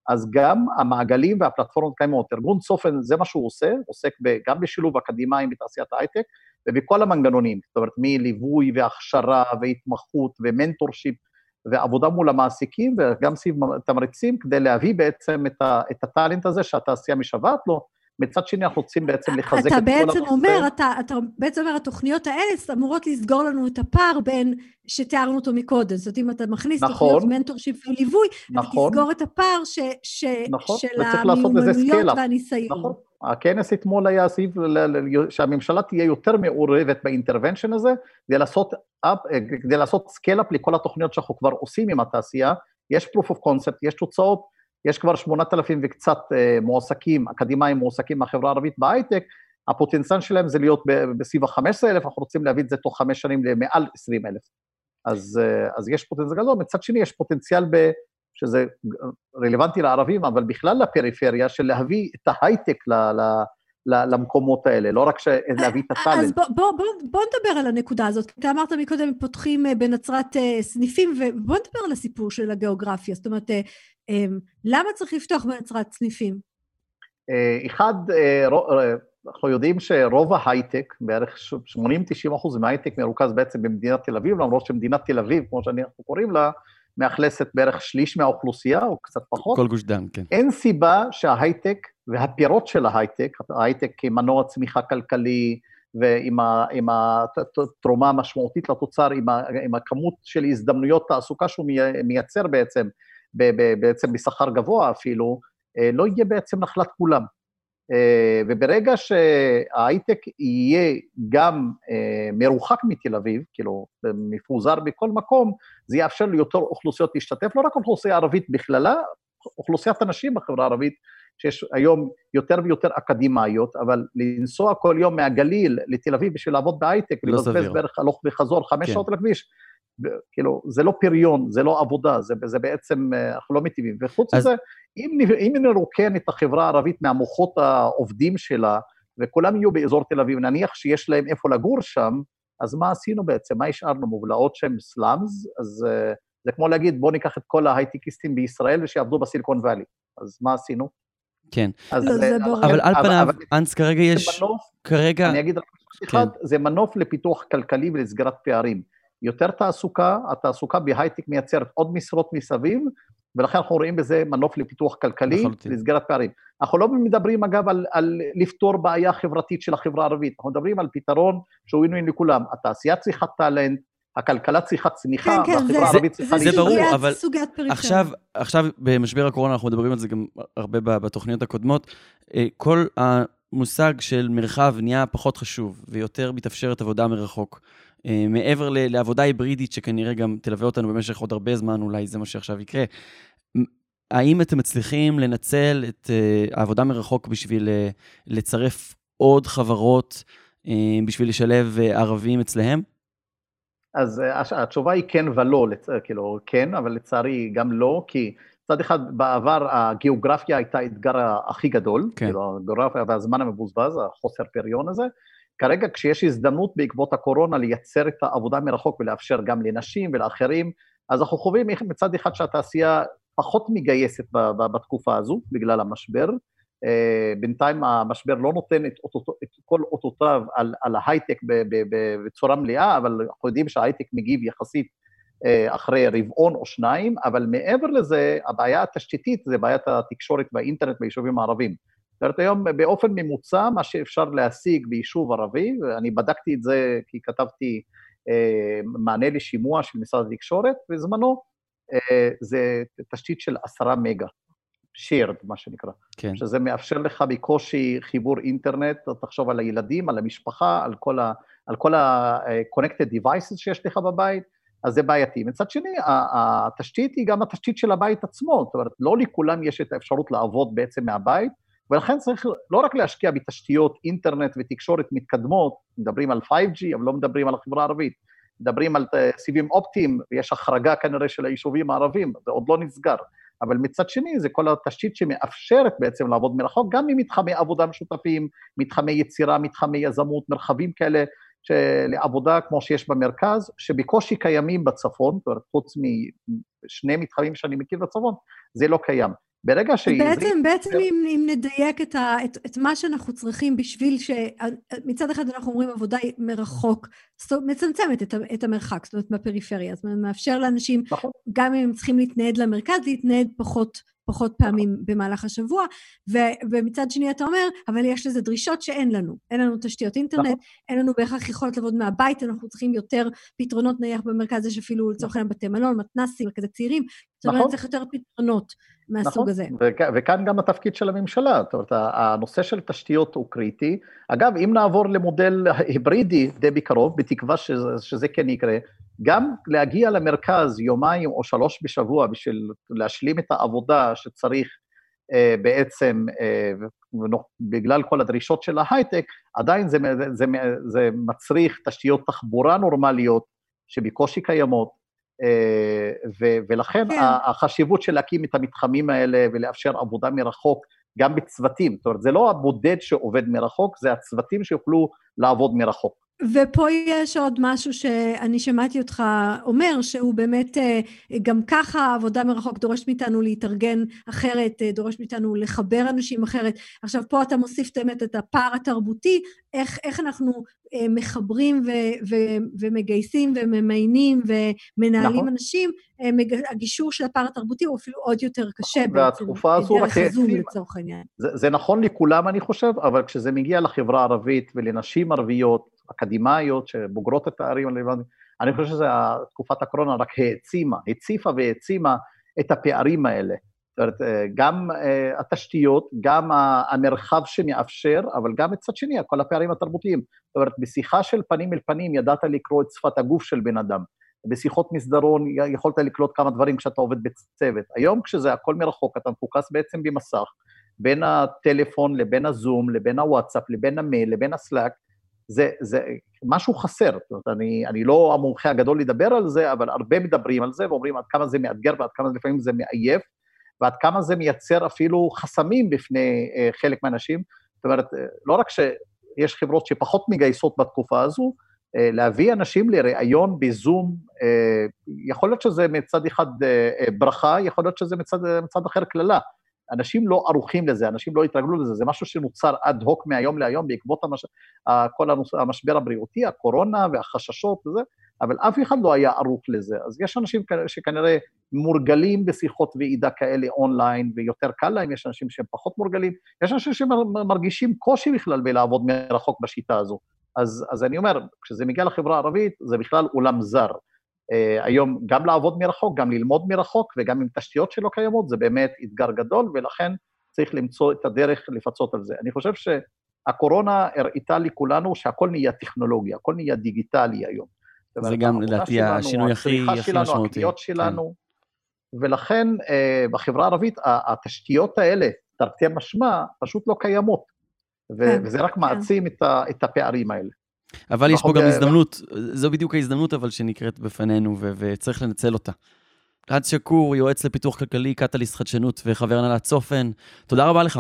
אז גם המעגלים והפלטפורמות קיימות. ארגון צופן, זה מה שהוא עושה, עוסק גם בשילוב אקדמאים בתעשיית ההייטק ובכל המנגנונים, זאת אומרת, מליווי והכשרה והתמחות ו mentorship ועבודה מול המעסיקים וגם סביב תמריצים כדי להביא בעצם את, ה, את ה talent הזה שהתעשייה משוועת לו. מצד שני, אנחנו רוצים בעצם לחזק את כל הנושא. אתה בעצם אומר, אתה, אתה בעצם אומר, התוכניות האלה אמורות לסגור לנו את הפער בין, שתיארנו אותו מקודם. זאת אומרת, אם אתה מכניס נכון, תוכניות mentorship וליווי, נכון, אתה תסגור את הפער ש, ש, נכון, של המיומנויות והניסיון. נכון, הכנס אתמול היה סביב שהממשלה תהיה יותר מעורבת ב intervention הזה, כדי לעשות, אפ, כדי לעשות scale-up לכל התוכניות שאנחנו כבר עושים עם התעשייה. יש proof of concept, יש תוצאות, יש כבר 8,000 וקצת אה, מועסקים, אקדמאים מועסקים מהחברה הערבית בהייטק, הפוטנציאל שלהם זה להיות בסביב ה-15,000, אנחנו רוצים להביא את זה תוך חמש שנים למעל 20,000. אז, אה, אז יש פוטנציאל גדול, מצד שני יש פוטנציאל ב... שזה רלוונטי לערבים, אבל בכלל לפריפריה, של להביא את ההייטק ל, ל, למקומות האלה, לא רק להביא את הטאלנט. אז בוא, בוא, בוא, בוא נדבר על הנקודה הזאת. אתה אמרת מקודם, פותחים אה, בנצרת אה, סניפים, ובוא נדבר על הסיפור של הגיאוגרפיה. זאת אומרת, אה, למה צריך לפתוח בנצרת סניפים? אחד, אנחנו יודעים שרוב ההייטק, בערך 80-90 אחוז מההייטק מרוכז בעצם במדינת תל אביב, למרות שמדינת תל אביב, כמו שאנחנו קוראים לה, מאכלסת בערך שליש מהאוכלוסייה, או קצת פחות. כל גוש דן, כן. אין סיבה שההייטק והפירות של ההייטק, ההייטק כמנוע צמיחה כלכלי, ועם התרומה המשמעותית לתוצר, עם, עם הכמות של הזדמנויות תעסוקה שהוא מייצר בעצם, בעצם בשכר גבוה אפילו, לא יהיה בעצם נחלת כולם. וברגע שההייטק יהיה גם מרוחק מתל אביב, כאילו, מפוזר בכל מקום, זה יאפשר ליותר אוכלוסיות להשתתף, לא רק אוכלוסייה ערבית בכללה, אוכלוסיית הנשים בחברה הערבית, שיש היום יותר ויותר אקדמאיות, אבל לנסוע כל יום מהגליל לתל אביב בשביל לעבוד בהייטק, לא ולבזבז בערך הלוך וחזור חמש כן. שעות על הכביש, כאילו, זה לא פריון, זה לא עבודה, זה, זה בעצם, אה, אנחנו לא מטיבים. וחוץ מזה, אז... אם, אם נרוקן את החברה הערבית מהמוחות העובדים שלה, וכולם יהיו באזור תל אביב, נניח שיש להם איפה לגור שם, אז מה עשינו בעצם? מה השארנו? מובלעות שהם סלאמס? אז uh, זה כמו להגיד, בואו ניקח את כל ההייטקיסטים בישראל ושיעבדו בסיליקון וואלי. אז מה עשינו? כן. אז, לא, זה ברור. אבל על פניו, אנס, כרגע יש... מנוף, כרגע... אני אגיד רק משהו אחד, כן. זה מנוף לפיתוח כלכלי ולסגירת פערים. יותר תעסוקה, התעסוקה בהייטק מייצרת עוד משרות מסביב, ולכן אנחנו רואים בזה מנוף לפיתוח כלכלי, לסגירת פערים. אנחנו לא מדברים אגב על, על לפתור בעיה חברתית של החברה הערבית, אנחנו מדברים על פתרון שהוא עינוי לכולם. התעשייה צריכה טאלנט, הכלכלה צריכה צמיחה, כן, כן, והחברה הערבית צריכה... זה, זה ברור, אבל עכשיו, עכשיו במשבר הקורונה, אנחנו מדברים על זה גם הרבה בתוכניות הקודמות, אה, כל המושג של מרחב נהיה פחות חשוב, ויותר מתאפשרת עבודה מרחוק. אה, מעבר לעבודה היברידית, שכנראה גם תלווה אותנו במשך עוד הרבה זמן, אולי זה מה שעכשיו יקרה, האם אתם מצליחים לנצל את אה, העבודה מרחוק בשביל לצרף עוד חברות, בשביל לשלב ערבים אצלהם? אז אה, התשובה היא כן ולא, לצ... כאילו כן, אבל לצערי גם לא, כי מצד אחד בעבר הגיאוגרפיה הייתה האתגר הכי גדול, כן. כאילו הגיאוגרפיה והזמן המבוזבז, החוסר פריון הזה. כרגע כשיש הזדמנות בעקבות הקורונה לייצר את העבודה מרחוק ולאפשר גם לנשים ולאחרים, אז אנחנו חווים מצד אחד שהתעשייה פחות מגייסת בתקופה הזו, בגלל המשבר, אה, בינתיים המשבר לא נותן את, אותו, את כל אותותיו על, על ההייטק בצורה מלאה, אבל אנחנו יודעים שההייטק מגיב יחסית אה, אחרי רבעון או שניים, אבל מעבר לזה, הבעיה התשתיתית זה בעיית התקשורת והאינטרנט ביישובים הערביים. זאת אומרת, היום באופן ממוצע, מה שאפשר להשיג ביישוב ערבי, ואני בדקתי את זה כי כתבתי אה, מענה לשימוע של משרד התקשורת בזמנו, אה, זה תשתית של עשרה מגה. shared, מה שנקרא. כן. שזה מאפשר לך בקושי חיבור אינטרנט, תחשוב על הילדים, על המשפחה, על כל ה-connected devices שיש לך בבית, אז זה בעייתי. מצד שני, התשתית היא גם התשתית של הבית עצמו, זאת אומרת, לא לכולם יש את האפשרות לעבוד בעצם מהבית, ולכן צריך לא רק להשקיע בתשתיות אינטרנט ותקשורת מתקדמות, מדברים על 5G, אבל לא מדברים על החברה הערבית, מדברים על סיבים אופטיים, ויש החרגה כנראה של היישובים הערבים, זה עוד לא נסגר. אבל מצד שני זה כל התשתית שמאפשרת בעצם לעבוד מרחוק, גם ממתחמי עבודה משותפים, מתחמי יצירה, מתחמי יזמות, מרחבים כאלה לעבודה כמו שיש במרכז, שבקושי קיימים בצפון, חוץ משני מתחמים שאני מכיר בצפון, זה לא קיים. ברגע ש... בעצם, בעצם אם, אם נדייק את, ה, את, את מה שאנחנו צריכים בשביל ש... מצד אחד אנחנו אומרים עבודה מרחוק, מצמצמת את, את המרחק, זאת אומרת בפריפריה, זאת אומרת מאפשר לאנשים, נכון. גם אם הם צריכים להתנייד למרכז, להתנייד פחות פחות פעמים במהלך השבוע, ו- ומצד שני אתה אומר, אבל יש לזה דרישות שאין לנו. אין לנו תשתיות אינטרנט, נכון. אין לנו בהכרח יכולת לעבוד מהבית, אנחנו צריכים יותר פתרונות, נניח במרכז יש אפילו לצורך. העניין בתי מלון, מתנ"סים, כזה צעירים, זאת אומרת, נכון. צריך יותר פתרונות מהסוג נכון. הזה. וכ- וכאן גם התפקיד של הממשלה, זאת אומרת, הנושא של תשתיות הוא קריטי. אגב, אם נעבור למודל היברידי די בקרוב, בתקווה שזה, שזה כן יקרה, גם להגיע למרכז יומיים או שלוש בשבוע בשביל להשלים את העבודה שצריך אה, בעצם, אה, בגלל כל הדרישות של ההייטק, עדיין זה, זה, זה, זה מצריך תשתיות תחבורה נורמליות שבקושי קיימות, אה, ו, ולכן כן. החשיבות של להקים את המתחמים האלה ולאפשר עבודה מרחוק גם בצוותים, זאת אומרת, זה לא הבודד שעובד מרחוק, זה הצוותים שיוכלו לעבוד מרחוק. ופה יש עוד משהו שאני שמעתי אותך אומר, שהוא באמת אה, גם ככה עבודה מרחוק דורשת מאיתנו להתארגן אחרת, אה, דורשת מאיתנו לחבר אנשים אחרת. עכשיו פה אתה מוסיף באמת את הפער התרבותי, איך, איך אנחנו אה, מחברים ו, ו, ומגייסים וממיינים ומנהלים נכון. אנשים, הגישור של הפער התרבותי הוא אפילו עוד יותר קשה נכון, בעצם, והתקופה הזו דרך הזום לצורך העניין. זה, זה נכון לכולם אני חושב, אבל כשזה מגיע לחברה הערבית ולנשים ערביות, אקדמאיות שבוגרות את התארים הרלוונטיים, אני חושב שתקופת הקורונה רק העצימה, הציפה והעצימה את הפערים האלה. זאת אומרת, אה, גם uh, התשתיות, גם המרחב שמאפשר, אבל גם מצד שני, כל הפערים התרבותיים. זאת אומרת, בשיחה של פנים אל פנים ידעת לקרוא את שפת הגוף של בן אדם. בשיחות מסדרון יכולת לקלוט כמה דברים כשאתה עובד בצוות. היום כשזה הכל מרחוק, אתה מפוקס בעצם במסך, בין הטלפון לבין הזום, לבין הוואטסאפ, לבין המייל, לבין הסלאק, זה, זה משהו חסר. זאת אומרת, אני, אני לא המומחה הגדול לדבר על זה, אבל הרבה מדברים על זה ואומרים עד כמה זה מאתגר ועד כמה לפעמים זה מעייף, ועד כמה זה מייצר אפילו חסמים בפני אה, חלק מהאנשים. זאת אומרת, אה, לא רק שיש חברות שפחות מגייסות בתקופה הזו, אה, להביא אנשים לראיון בזום, אה, יכול להיות שזה מצד אחד ברכה, יכול להיות שזה מצד, מצד אחר קללה. אנשים לא ערוכים לזה, אנשים לא התרגלו לזה, זה משהו שנוצר אד הוק מהיום להיום בעקבות המש... כל המשבר הבריאותי, הקורונה והחששות וזה, אבל אף אחד לא היה ערוך לזה. אז יש אנשים שכנראה מורגלים בשיחות ועידה כאלה אונליין, ויותר קל להם, יש אנשים שהם פחות מורגלים, יש אנשים שמרגישים קושי בכלל בלעבוד מרחוק בשיטה הזו. אז, אז אני אומר, כשזה מגיע לחברה הערבית, זה בכלל עולם זר. Uh, היום גם לעבוד מרחוק, גם ללמוד מרחוק, וגם עם תשתיות שלא קיימות, זה באמת אתגר גדול, ולכן צריך למצוא את הדרך לפצות על זה. אני חושב שהקורונה הראתה לכולנו שהכל נהיה טכנולוגיה, הכל נהיה דיגיטלי היום. זה גם לדעתי השינוי הכי משמעותי. הצריכה שלנו, הקניות שלנו, כן. ולכן uh, בחברה הערבית התשתיות האלה, תרתי משמע, פשוט לא קיימות. כן, וזה רק כן. מעצים את הפערים האלה. אבל יש פה גם הזדמנות, זו בדיוק ההזדמנות אבל שנקראת בפנינו, ו- וצריך לנצל אותה. רז שקור, יועץ לפיתוח כלכלי, קטליסט חדשנות וחבר הנהלת צופן, תודה רבה לך.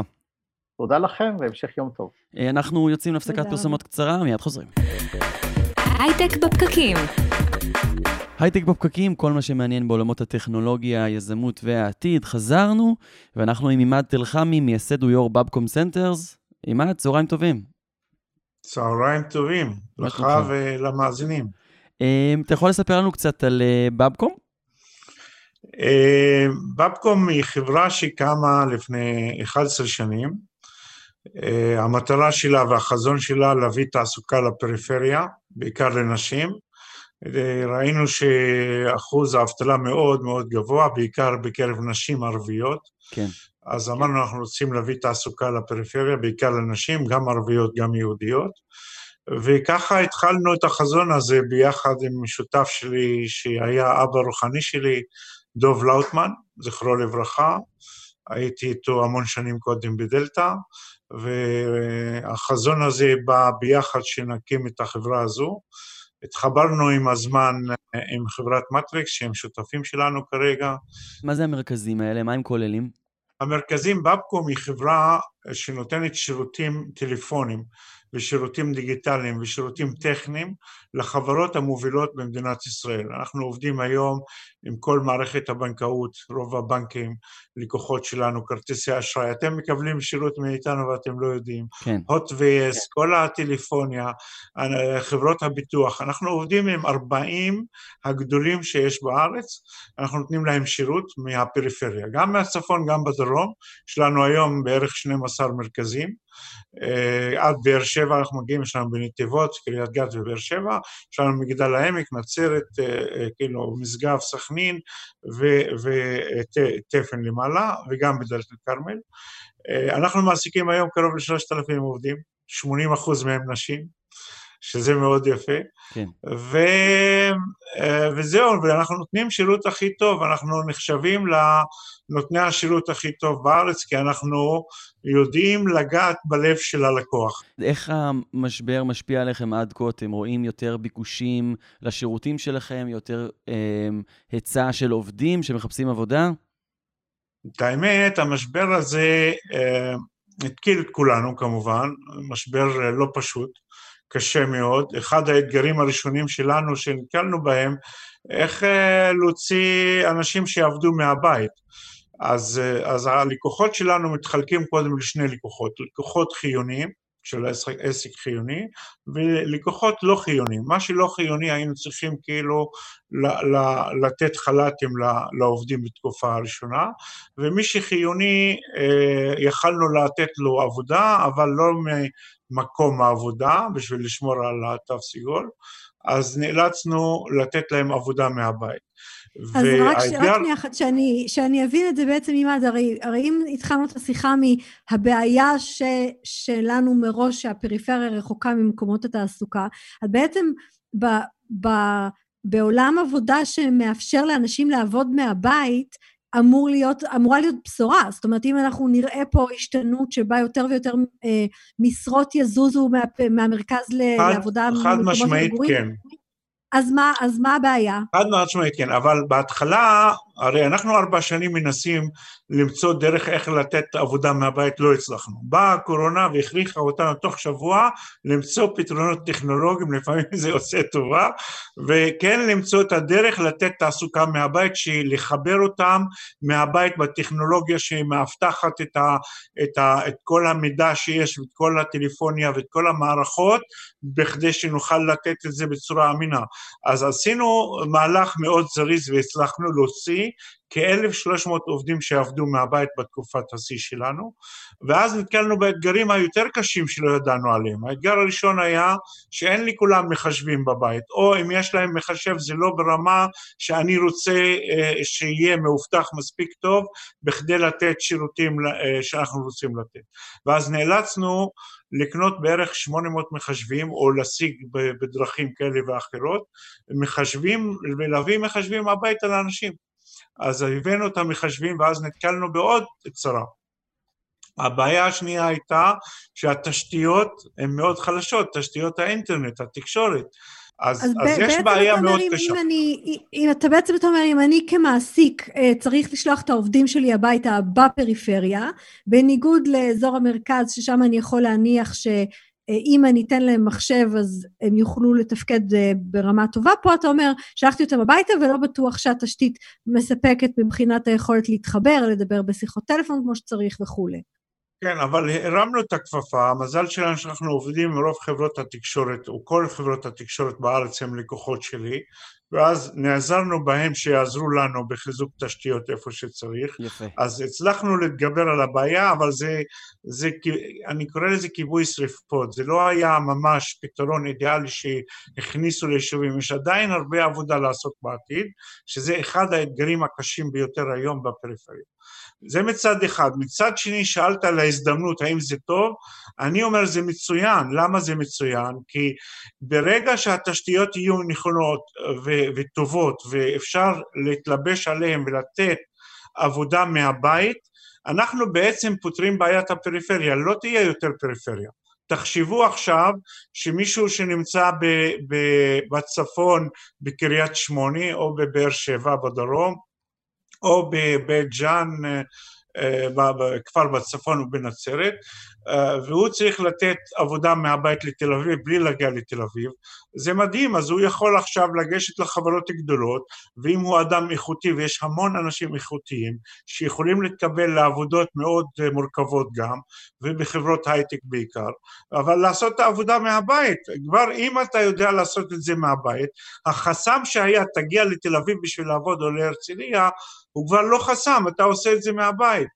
תודה לכם והמשך יום טוב. אה, אנחנו יוצאים להפסקת פרסומות קצרה, מיד חוזרים. הייטק בפקקים. הייטק בפקקים, כל מה שמעניין בעולמות הטכנולוגיה, היזמות והעתיד. חזרנו, ואנחנו עם עימאד תלחמי, מייסד ויו"ר Babcom Centers. עימאד, צהריים טובים. צהריים טובים, לך ולמאזינים. אמ, אתה יכול לספר לנו קצת על אה, Babcom? אה, Babcom היא חברה שקמה לפני 11 שנים. אה, המטרה שלה והחזון שלה להביא תעסוקה לפריפריה, בעיקר לנשים. ראינו שאחוז האבטלה מאוד מאוד גבוה, בעיקר בקרב נשים ערביות. כן. אז אמרנו, אנחנו רוצים להביא תעסוקה לפריפריה, בעיקר לנשים, גם ערביות, גם יהודיות. וככה התחלנו את החזון הזה ביחד עם שותף שלי, שהיה אבא רוחני שלי, דוב לאוטמן, זכרו לברכה. הייתי איתו המון שנים קודם בדלתא, והחזון הזה בא ביחד שנקים את החברה הזו. התחברנו עם הזמן עם חברת מטריקס, שהם שותפים שלנו כרגע. מה זה המרכזים האלה? מה הם כוללים? המרכזים בבקום היא חברה שנותנת שירותים טלפונים ושירותים דיגיטליים ושירותים טכניים לחברות המובילות במדינת ישראל. אנחנו עובדים היום עם כל מערכת הבנקאות, רוב הבנקים, לקוחות שלנו, כרטיסי אשראי. אתם מקבלים שירות מאיתנו ואתם לא יודעים. כן. הוט ויס, כן. כל הטלפוניה, חברות הביטוח. אנחנו עובדים עם 40 הגדולים שיש בארץ, אנחנו נותנים להם שירות מהפריפריה, גם מהצפון, גם בדרום. יש לנו היום בערך 12 מרכזים. אה, עד באר שבע אנחנו מגיעים, יש לנו בנתיבות, קריית גת ובאר שבע, יש לנו מגדל העמק, נצרת, אה, אה, כאילו משגב, סכנין ותפן למעלה, וגם בדלת אל-כרמל. אנחנו מעסיקים היום קרוב לשלושת אלפים עובדים, 80 אחוז מהם נשים, שזה מאוד יפה. כן. ו... וזהו, ואנחנו נותנים שירות הכי טוב, אנחנו נחשבים לנותני השירות הכי טוב בארץ, כי אנחנו יודעים לגעת בלב של הלקוח. איך המשבר משפיע עליכם עד כה? אתם רואים יותר ביקושים לשירותים שלכם, יותר אה, היצע של עובדים שמחפשים עבודה? את האמת, המשבר הזה אה, התקיל את כולנו כמובן, משבר אה, לא פשוט, קשה מאוד. אחד האתגרים הראשונים שלנו שנתקלנו בהם, איך אה, להוציא אנשים שיעבדו מהבית. אז, אה, אז הלקוחות שלנו מתחלקים קודם לשני לקוחות, לקוחות חיוניים, של עסק, עסק חיוני, ולקוחות לא חיוניים. מה שלא חיוני היינו צריכים כאילו ל, ל, לתת חל"תים לעובדים בתקופה הראשונה, ומי שחיוני אה, יכלנו לתת לו עבודה, אבל לא ממקום העבודה, בשביל לשמור על התו סגול, אז נאלצנו לתת להם עבודה מהבית. אז רק, רק שנייה אחת, שאני, שאני אבין את זה בעצם אז, הרי, הרי אם התחלנו את השיחה מהבעיה ש, שלנו מראש שהפריפריה רחוקה ממקומות התעסוקה, אז בעצם ב, ב, בעולם עבודה שמאפשר לאנשים לעבוד מהבית, אמור להיות, אמורה להיות בשורה. זאת אומרת, אם אנחנו נראה פה השתנות שבה יותר ויותר אה, משרות יזוזו מה, מהמרכז חד, לעבודה... חד משמעית, כן. אז מה, הבעיה? חד משמעית, כן, אבל בהתחלה, הרי אנחנו ארבע שנים מנסים למצוא דרך איך לתת עבודה מהבית, לא הצלחנו. באה הקורונה והכריחה אותנו תוך שבוע למצוא פתרונות טכנולוגיים, לפעמים זה עושה טובה, וכן למצוא את הדרך לתת תעסוקה מהבית, לחבר אותם מהבית בטכנולוגיה שהיא מאבטחת את, את, את כל המידע שיש ואת כל הטלפוניה ואת כל המערכות, בכדי שנוכל לתת את זה בצורה אמינה. אז עשינו מהלך מאוד זריז והצלחנו להוציא כ-1,300 עובדים שעבדו מהבית בתקופת השיא שלנו, ואז נתקלנו באתגרים היותר קשים שלא ידענו עליהם. האתגר הראשון היה שאין לי כולם מחשבים בבית, או אם יש להם מחשב זה לא ברמה שאני רוצה אה, שיהיה מאובטח מספיק טוב בכדי לתת שירותים אה, שאנחנו רוצים לתת. ואז נאלצנו לקנות בערך 800 מחשבים או להשיג בדרכים כאלה ואחרות, מחשבים ולהביא מחשבים הביתה לאנשים. אז הבאנו את המחשבים ואז נתקלנו בעוד צרה. הבעיה השנייה הייתה שהתשתיות הן מאוד חלשות, תשתיות האינטרנט, התקשורת. אז, אז, אז יש בעיה מאוד אם, קשה. אם, אני, אם אתה בעצם אתה אומר, אם אני כמעסיק אה, צריך לשלוח את העובדים שלי הביתה בפריפריה, בניגוד לאזור המרכז, ששם אני יכול להניח ש... אה, אם אני אתן להם מחשב אז הם יוכלו לתפקד אה, ברמה טובה. פה אתה אומר, שלחתי אותם הביתה ולא בטוח שהתשתית מספקת מבחינת היכולת להתחבר, לדבר בשיחות טלפון כמו שצריך וכולי. כן, אבל הרמנו את הכפפה, המזל שלנו שאנחנו עובדים עם רוב חברות התקשורת, או כל חברות התקשורת בארץ הם לקוחות שלי, ואז נעזרנו בהם שיעזרו לנו בחיזוק תשתיות איפה שצריך. יפה. אז הצלחנו להתגבר על הבעיה, אבל זה, זה, אני קורא לזה כיבוי שריפות, זה לא היה ממש פתרון אידיאלי שהכניסו ליישובים, יש עדיין הרבה עבודה לעשות בעתיד, שזה אחד האתגרים הקשים ביותר היום בפריפריה. זה מצד אחד. מצד שני, שאלת על ההזדמנות, האם זה טוב? אני אומר זה מצוין. למה זה מצוין? כי ברגע שהתשתיות יהיו נכונות ו- וטובות ואפשר להתלבש עליהן ולתת עבודה מהבית, אנחנו בעצם פותרים בעיית הפריפריה, לא תהיה יותר פריפריה. תחשבו עכשיו שמישהו שנמצא ב- ב- בצפון בקריית שמונה או בבאר שבע בדרום או בבית ג'אן, אה, בכפר בצפון ובנצרת, אה, והוא צריך לתת עבודה מהבית לתל אביב בלי להגיע לתל אביב. זה מדהים, אז הוא יכול עכשיו לגשת לחברות גדולות, ואם הוא אדם איכותי, ויש המון אנשים איכותיים, שיכולים להתקבל לעבודות מאוד אה, מורכבות גם, ובחברות הייטק בעיקר, אבל לעשות את העבודה מהבית. כבר אם אתה יודע לעשות את זה מהבית, החסם שהיה, תגיע לתל אביב בשביל לעבוד או להרצליה, הוא כבר לא חסם, אתה עושה את זה מהבית.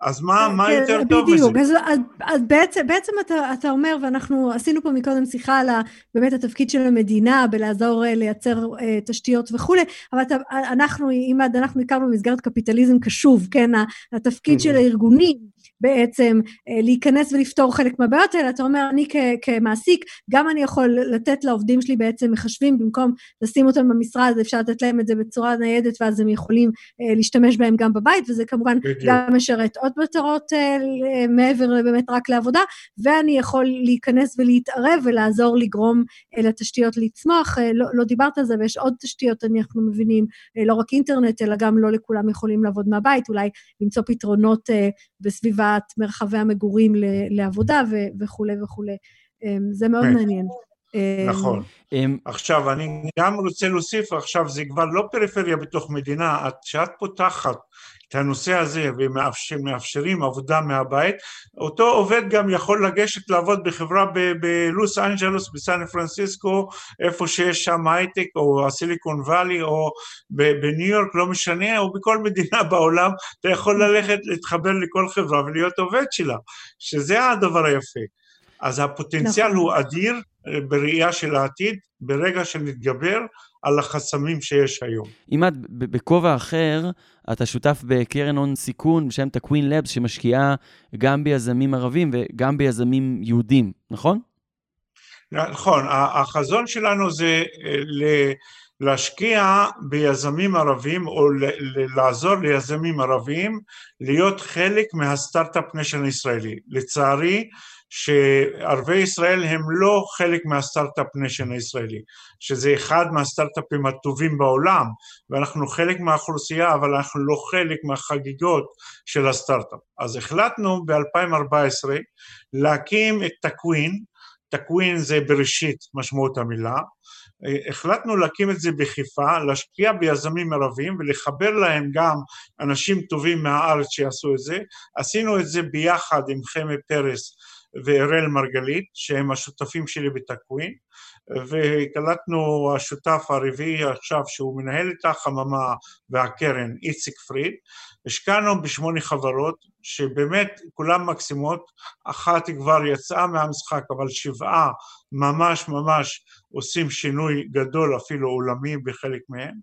אז מה, מה כן, יותר טוב מזה? בדיוק, אז, אז בעצם, בעצם אתה, אתה אומר, ואנחנו עשינו פה מקודם שיחה על באמת התפקיד של המדינה בלעזור אה, לייצר uh, תשתיות וכולי, אבל אתה, אנחנו, אם אנחנו הכרנו במסגרת קפיטליזם קשוב, כן, התפקיד של הארגונים בעצם אה, להיכנס ולפתור חלק מהבעיות האלה, אתה אומר, אני כמעסיק, גם אני יכול לתת לעובדים שלי בעצם מחשבים, במקום לשים אותם במשרד, אפשר לתת להם את זה בצורה ניידת, ואז הם יכולים אה, להשתמש בהם גם בבית, וזה כמובן בדיוק. גם משרת עוד מטרות אה, מעבר באמת רק לעבודה, ואני יכול להיכנס ולהתערב ולעזור לגרום לתשתיות לצמוח. לא, לא דיברת על זה, ויש עוד תשתיות, אנחנו מבינים, לא רק אינטרנט, אלא גם לא לכולם יכולים לעבוד מהבית, אולי למצוא פתרונות בסביבה הרחבת מרחבי המגורים לעבודה וכולי וכולי. אמ, זה מאוד כן. מעניין. אמ, נכון. אמ, עכשיו, אני גם רוצה להוסיף, עכשיו זה כבר לא פריפריה בתוך מדינה, כשאת פותחת את הנושא הזה ומאפשרים עבודה מהבית, אותו עובד גם יכול לגשת לעבוד בחברה בלוס אנג'לוס, בסן פרנסיסקו, איפה שיש שם הייטק, או הסיליקון וואלי, או בניו יורק, לא משנה, או בכל מדינה [LAUGHS] בעולם, אתה יכול ללכת להתחבר לכל חברה ולהיות עובד שלה, שזה הדבר היפה. אז הפוטנציאל נכון. הוא אדיר אה, בראייה של העתיד, ברגע שנתגבר על החסמים שיש היום. עימאד, בכובע אחר, אתה שותף בקרן הון סיכון בשם תקווין לבס, שמשקיעה גם ביזמים ערבים וגם ביזמים יהודים, נכון? נכון, החזון שלנו זה אה, להשקיע ביזמים ערבים או לעזור ליזמים ערבים להיות חלק מה start-up nation הישראלי. לצערי, שערבי ישראל הם לא חלק מה start-up nation הישראלי, שזה אחד מהסטארט-אפים הטובים בעולם, ואנחנו חלק מהאוכלוסייה, אבל אנחנו לא חלק מהחגיגות של הסטארט-אפ. אז החלטנו ב-2014 להקים את תקווין, תקווין זה בראשית משמעות המילה, החלטנו להקים את זה בחיפה, להשקיע ביזמים ערבים ולחבר להם גם אנשים טובים מהארץ שיעשו את זה. עשינו את זה ביחד עם חמי פרס ואראל מרגלית, שהם השותפים שלי בתקווין, וקלטנו השותף הרביעי עכשיו, שהוא מנהל את החממה והקרן, איציק פריד. השקענו בשמונה חברות, שבאמת כולן מקסימות, אחת כבר יצאה מהמשחק, אבל שבעה ממש ממש עושים שינוי גדול, אפילו עולמי בחלק מהם,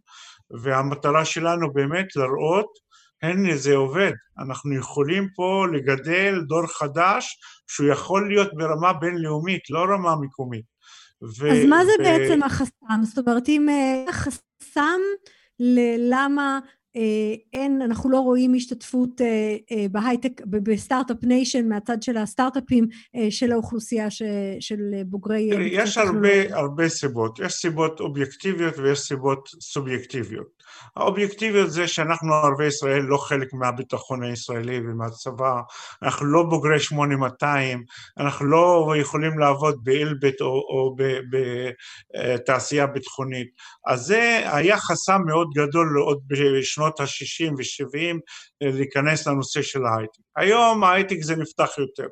והמטרה שלנו באמת לראות הנה זה עובד, אנחנו יכולים פה לגדל דור חדש שהוא יכול להיות ברמה בינלאומית, לא רמה מקומית. ו- אז מה זה ו- בעצם החסם? זאת אומרת, אם אה, החסם ללמה אין, אנחנו לא רואים השתתפות אה, אה, בהייטק, ב start-up nation מהצד של הסטארט-אפים של האוכלוסייה של בוגרי... יש הרבה, הרבה סיבות, יש סיבות אובייקטיביות ויש סיבות סובייקטיביות. האובייקטיביות זה שאנחנו ערבי ישראל לא חלק מהביטחון הישראלי ומהצבא, אנחנו לא בוגרי 8200, אנחנו לא יכולים לעבוד באלביט או, או בתעשייה ביטחונית. אז זה היה חסם מאוד גדול עוד בשנות ה-60 ו-70 להיכנס לנושא של ההייטק. היום ההייטק זה נפתח יותר.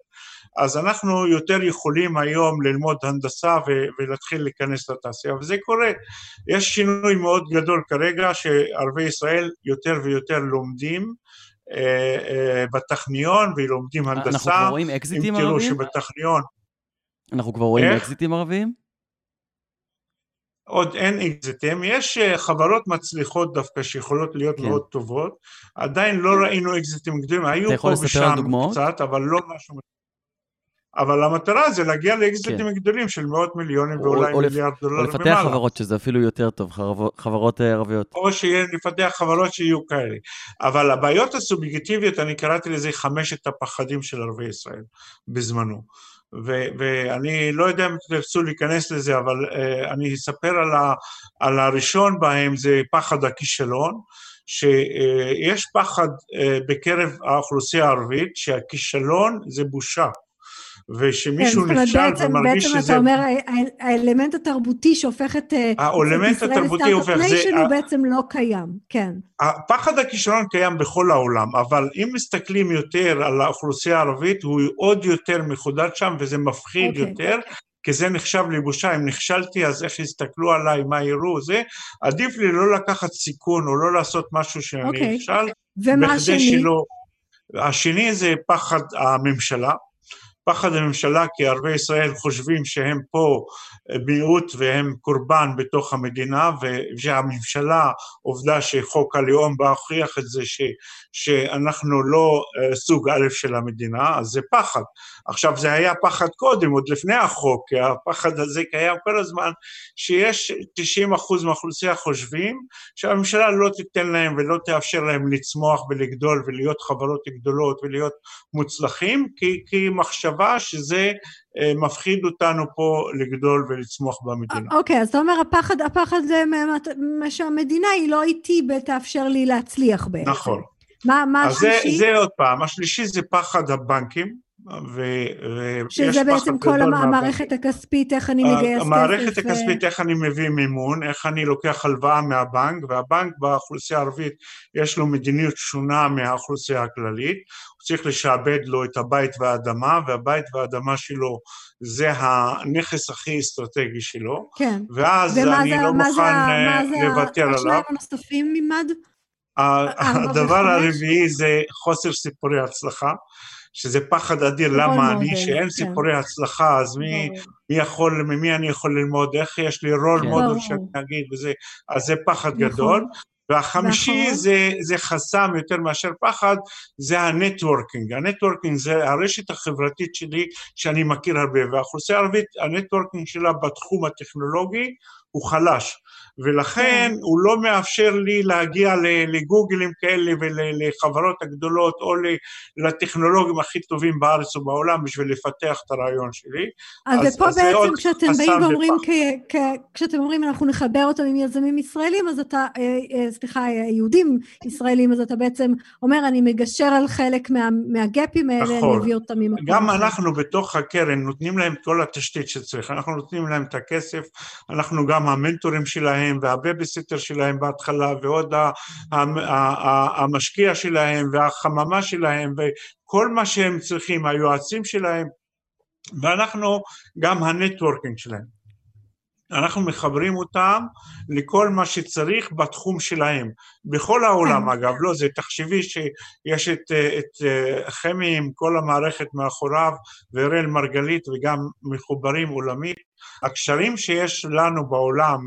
אז אנחנו יותר יכולים היום ללמוד הנדסה ו- ולהתחיל להיכנס לתעשייה, וזה קורה. יש שינוי מאוד גדול כרגע, שערבי ישראל יותר ויותר לומדים אה, אה, בטכניון ולומדים הנדסה. אנחנו כבר רואים אקזיטים ערבים? אם תראו שבטכניון... אנחנו כבר רואים אקזיטים ערבים? עוד אין אקזיטים, יש אה, חברות מצליחות דווקא שיכולות להיות כן. מאוד טובות, עדיין לא ראינו אקזיטים גדולים, היו פה ושם קצת, אבל לא משהו... אבל המטרה זה להגיע לאקזיטים כן. גדולים של מאות מיליונים או, ואולי או מיליארד דולר ומעלה. או לפתח במעלה. חברות שזה אפילו יותר טוב, חברות אה, ערביות. או שנפתח חברות שיהיו כאלה. אבל הבעיות הסובייקטיביות, אני קראתי לזה חמשת הפחדים של ערבי ישראל בזמנו. ו- ואני לא יודע אם תרצו להיכנס לזה, אבל uh, אני אספר על, ה- על הראשון בהם, זה פחד הכישלון. שיש פחד אה, בקרב האוכלוסייה הערבית שהכישלון זה בושה. ושמישהו כן, נכשל בעצם, ומרגיש בעצם שזה... בעצם אתה אומר, האלמנט התרבותי שהופך את האלמנט התרבותי הופך... זה... סטארט-אפ הוא בעצם לא קיים, כן. הפחד הכישלון קיים בכל העולם, אבל אם מסתכלים יותר על האוכלוסייה הערבית, הוא עוד יותר מחודד שם, וזה מפחיד okay. אוקיי. יותר. כי זה נחשב לי בושה, אם נכשלתי אז איך יסתכלו עליי, מה יראו, זה, עדיף לי לא לקחת סיכון או לא לעשות משהו שאני okay. אוקיי. נכשל. ומה השני? שלא... השני זה פחד הממשלה, פחד הממשלה כי ערבי ישראל חושבים שהם פה מיעוט והם קורבן בתוך המדינה והממשלה, עובדה שחוק הלאום בא להוכיח את זה ש, שאנחנו לא אה, סוג א' של המדינה, אז זה פחד. עכשיו זה היה פחד קודם, עוד לפני החוק, כי הפחד הזה קיים כל הזמן, שיש 90 אחוז מהאוכלוסייה חושבים שהממשלה לא תיתן להם ולא תאפשר להם לצמוח ולגדול ולהיות חברות גדולות ולהיות מוצלחים, כי, כי מחשבה שזה אה, מפחיד אותנו פה לגדול ולצמוח במדינה. אוקיי, okay, אז אתה אומר הפחד, הפחד זה שהמדינה היא לא איתי ותאפשר לי להצליח בעצם. נכון. מה, מה השלישי? זה, זה עוד פעם, השלישי זה פחד הבנקים. ו... שזה בעצם כל המערכת הכספית, איך אני מגייס כסף. המערכת הכספית, איך אני מביא מימון, איך אני לוקח הלוואה מהבנק, והבנק באוכלוסייה הערבית יש לו מדיניות שונה מהאוכלוסייה הכללית, הוא צריך לשעבד לו את הבית והאדמה, והבית והאדמה שלו זה הנכס הכי אסטרטגי שלו, כן. ואז אני זה, לא מוכן אה, לוותר עליו. מה זה השניים הנוספים ממד? הדבר הרביעי זה חוסר סיפורי הצלחה. שזה פחד אדיר, למה אני, שאין כן. סיפורי הצלחה, אז מי, מי יכול, ממי אני יכול ללמוד, איך יש לי role כן. מודל שאני אגיד וזה, אז זה פחד נכון. גדול. והחמישי נכון. זה, זה חסם יותר מאשר פחד, זה ה networking. ה networking זה הרשת החברתית שלי שאני מכיר הרבה, והאוכלוסייה הערבית, ה networking שלה בתחום הטכנולוגי הוא חלש. ולכן כן. הוא לא מאפשר לי להגיע לגוגלים כאלה ולחברות הגדולות או לטכנולוגים הכי טובים בארץ ובעולם בשביל לפתח את הרעיון שלי. אז, אז פה אז בעצם כשאתם באים ואומרים, כ, כ, כשאתם אומרים אנחנו נחבר אותם עם יזמים ישראלים, אז אתה, אה, אה, סליחה, אה, יהודים ישראלים, אז אתה בעצם אומר אני מגשר על חלק מה, מהגפים האלה, נכון. אני אביא אותם ממקום גם. אנחנו בתוך הקרן נותנים להם כל התשתית שצריך, אנחנו נותנים להם את הכסף, אנחנו גם המנטורים שלהם, שלהם והבייביסיטר שלהם בהתחלה ועוד המשקיע שלהם והחממה שלהם וכל מה שהם צריכים, היועצים שלהם ואנחנו גם ה networking שלהם. אנחנו מחברים אותם לכל מה שצריך בתחום שלהם, בכל העולם כן. אגב, לא, זה תחשבי שיש את, את חמי עם כל המערכת מאחוריו ואראל מרגלית וגם מחוברים עולמית הקשרים שיש לנו בעולם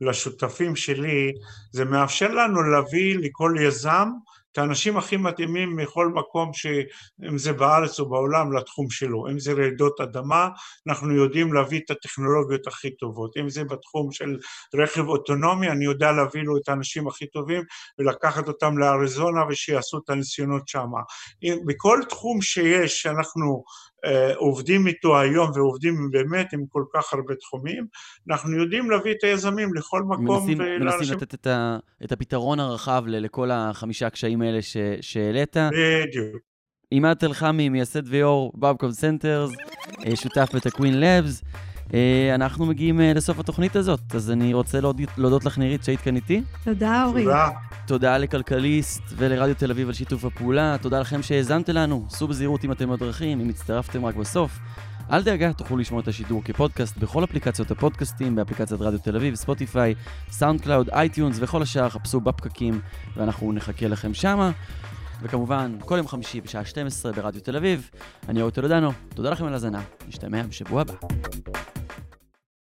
ולשותפים שלי, זה מאפשר לנו להביא לכל יזם את האנשים הכי מתאימים מכל מקום, אם זה בארץ או בעולם, לתחום שלו. אם זה רעידות אדמה, אנחנו יודעים להביא את הטכנולוגיות הכי טובות. אם זה בתחום של רכב אוטונומי, אני יודע להביא לו את האנשים הכי טובים ולקחת אותם לאריזונה ושיעשו את הניסיונות שם. בכל תחום שיש, שאנחנו עובדים איתו היום ועובדים באמת עם כל כך הרבה תחומים, אנחנו יודעים להביא את היזמים לכל מקום. מנסים, ולאנשים... מנסים לתת את, ה, את הפתרון הרחב לכל החמישה הקשיים האלה ש, שהעלית. בדיוק. עימאד תלחמי, מייסד ויו"ר Babcom Centers, אה, שותף ב Takwin Labs. אה, אנחנו מגיעים אה, לסוף התוכנית הזאת, אז אני רוצה להודות לך, נירית, שהיית כאן איתי. תודה, אורי. תודה. תודה לכלכליסט ולרדיו תל אביב על שיתוף הפעולה. תודה לכם שהאזנתם לנו. סעו בזהירות אם אתם בדרכים, אם הצטרפתם רק בסוף. אל דאגה, תוכלו לשמוע את השידור כפודקאסט בכל אפליקציות הפודקאסטים, באפליקציית רדיו תל אביב, Spotify, SoundCloud, iTunes וכל השאר, חפשו בפקקים ואנחנו נחכה לכם שמה. וכמובן, כל יום חמישי בשעה 12 ברדיו תל אביב. אני אורי טולדנו, תודה לכם על האזנה, נשתמע בשבוע הבא.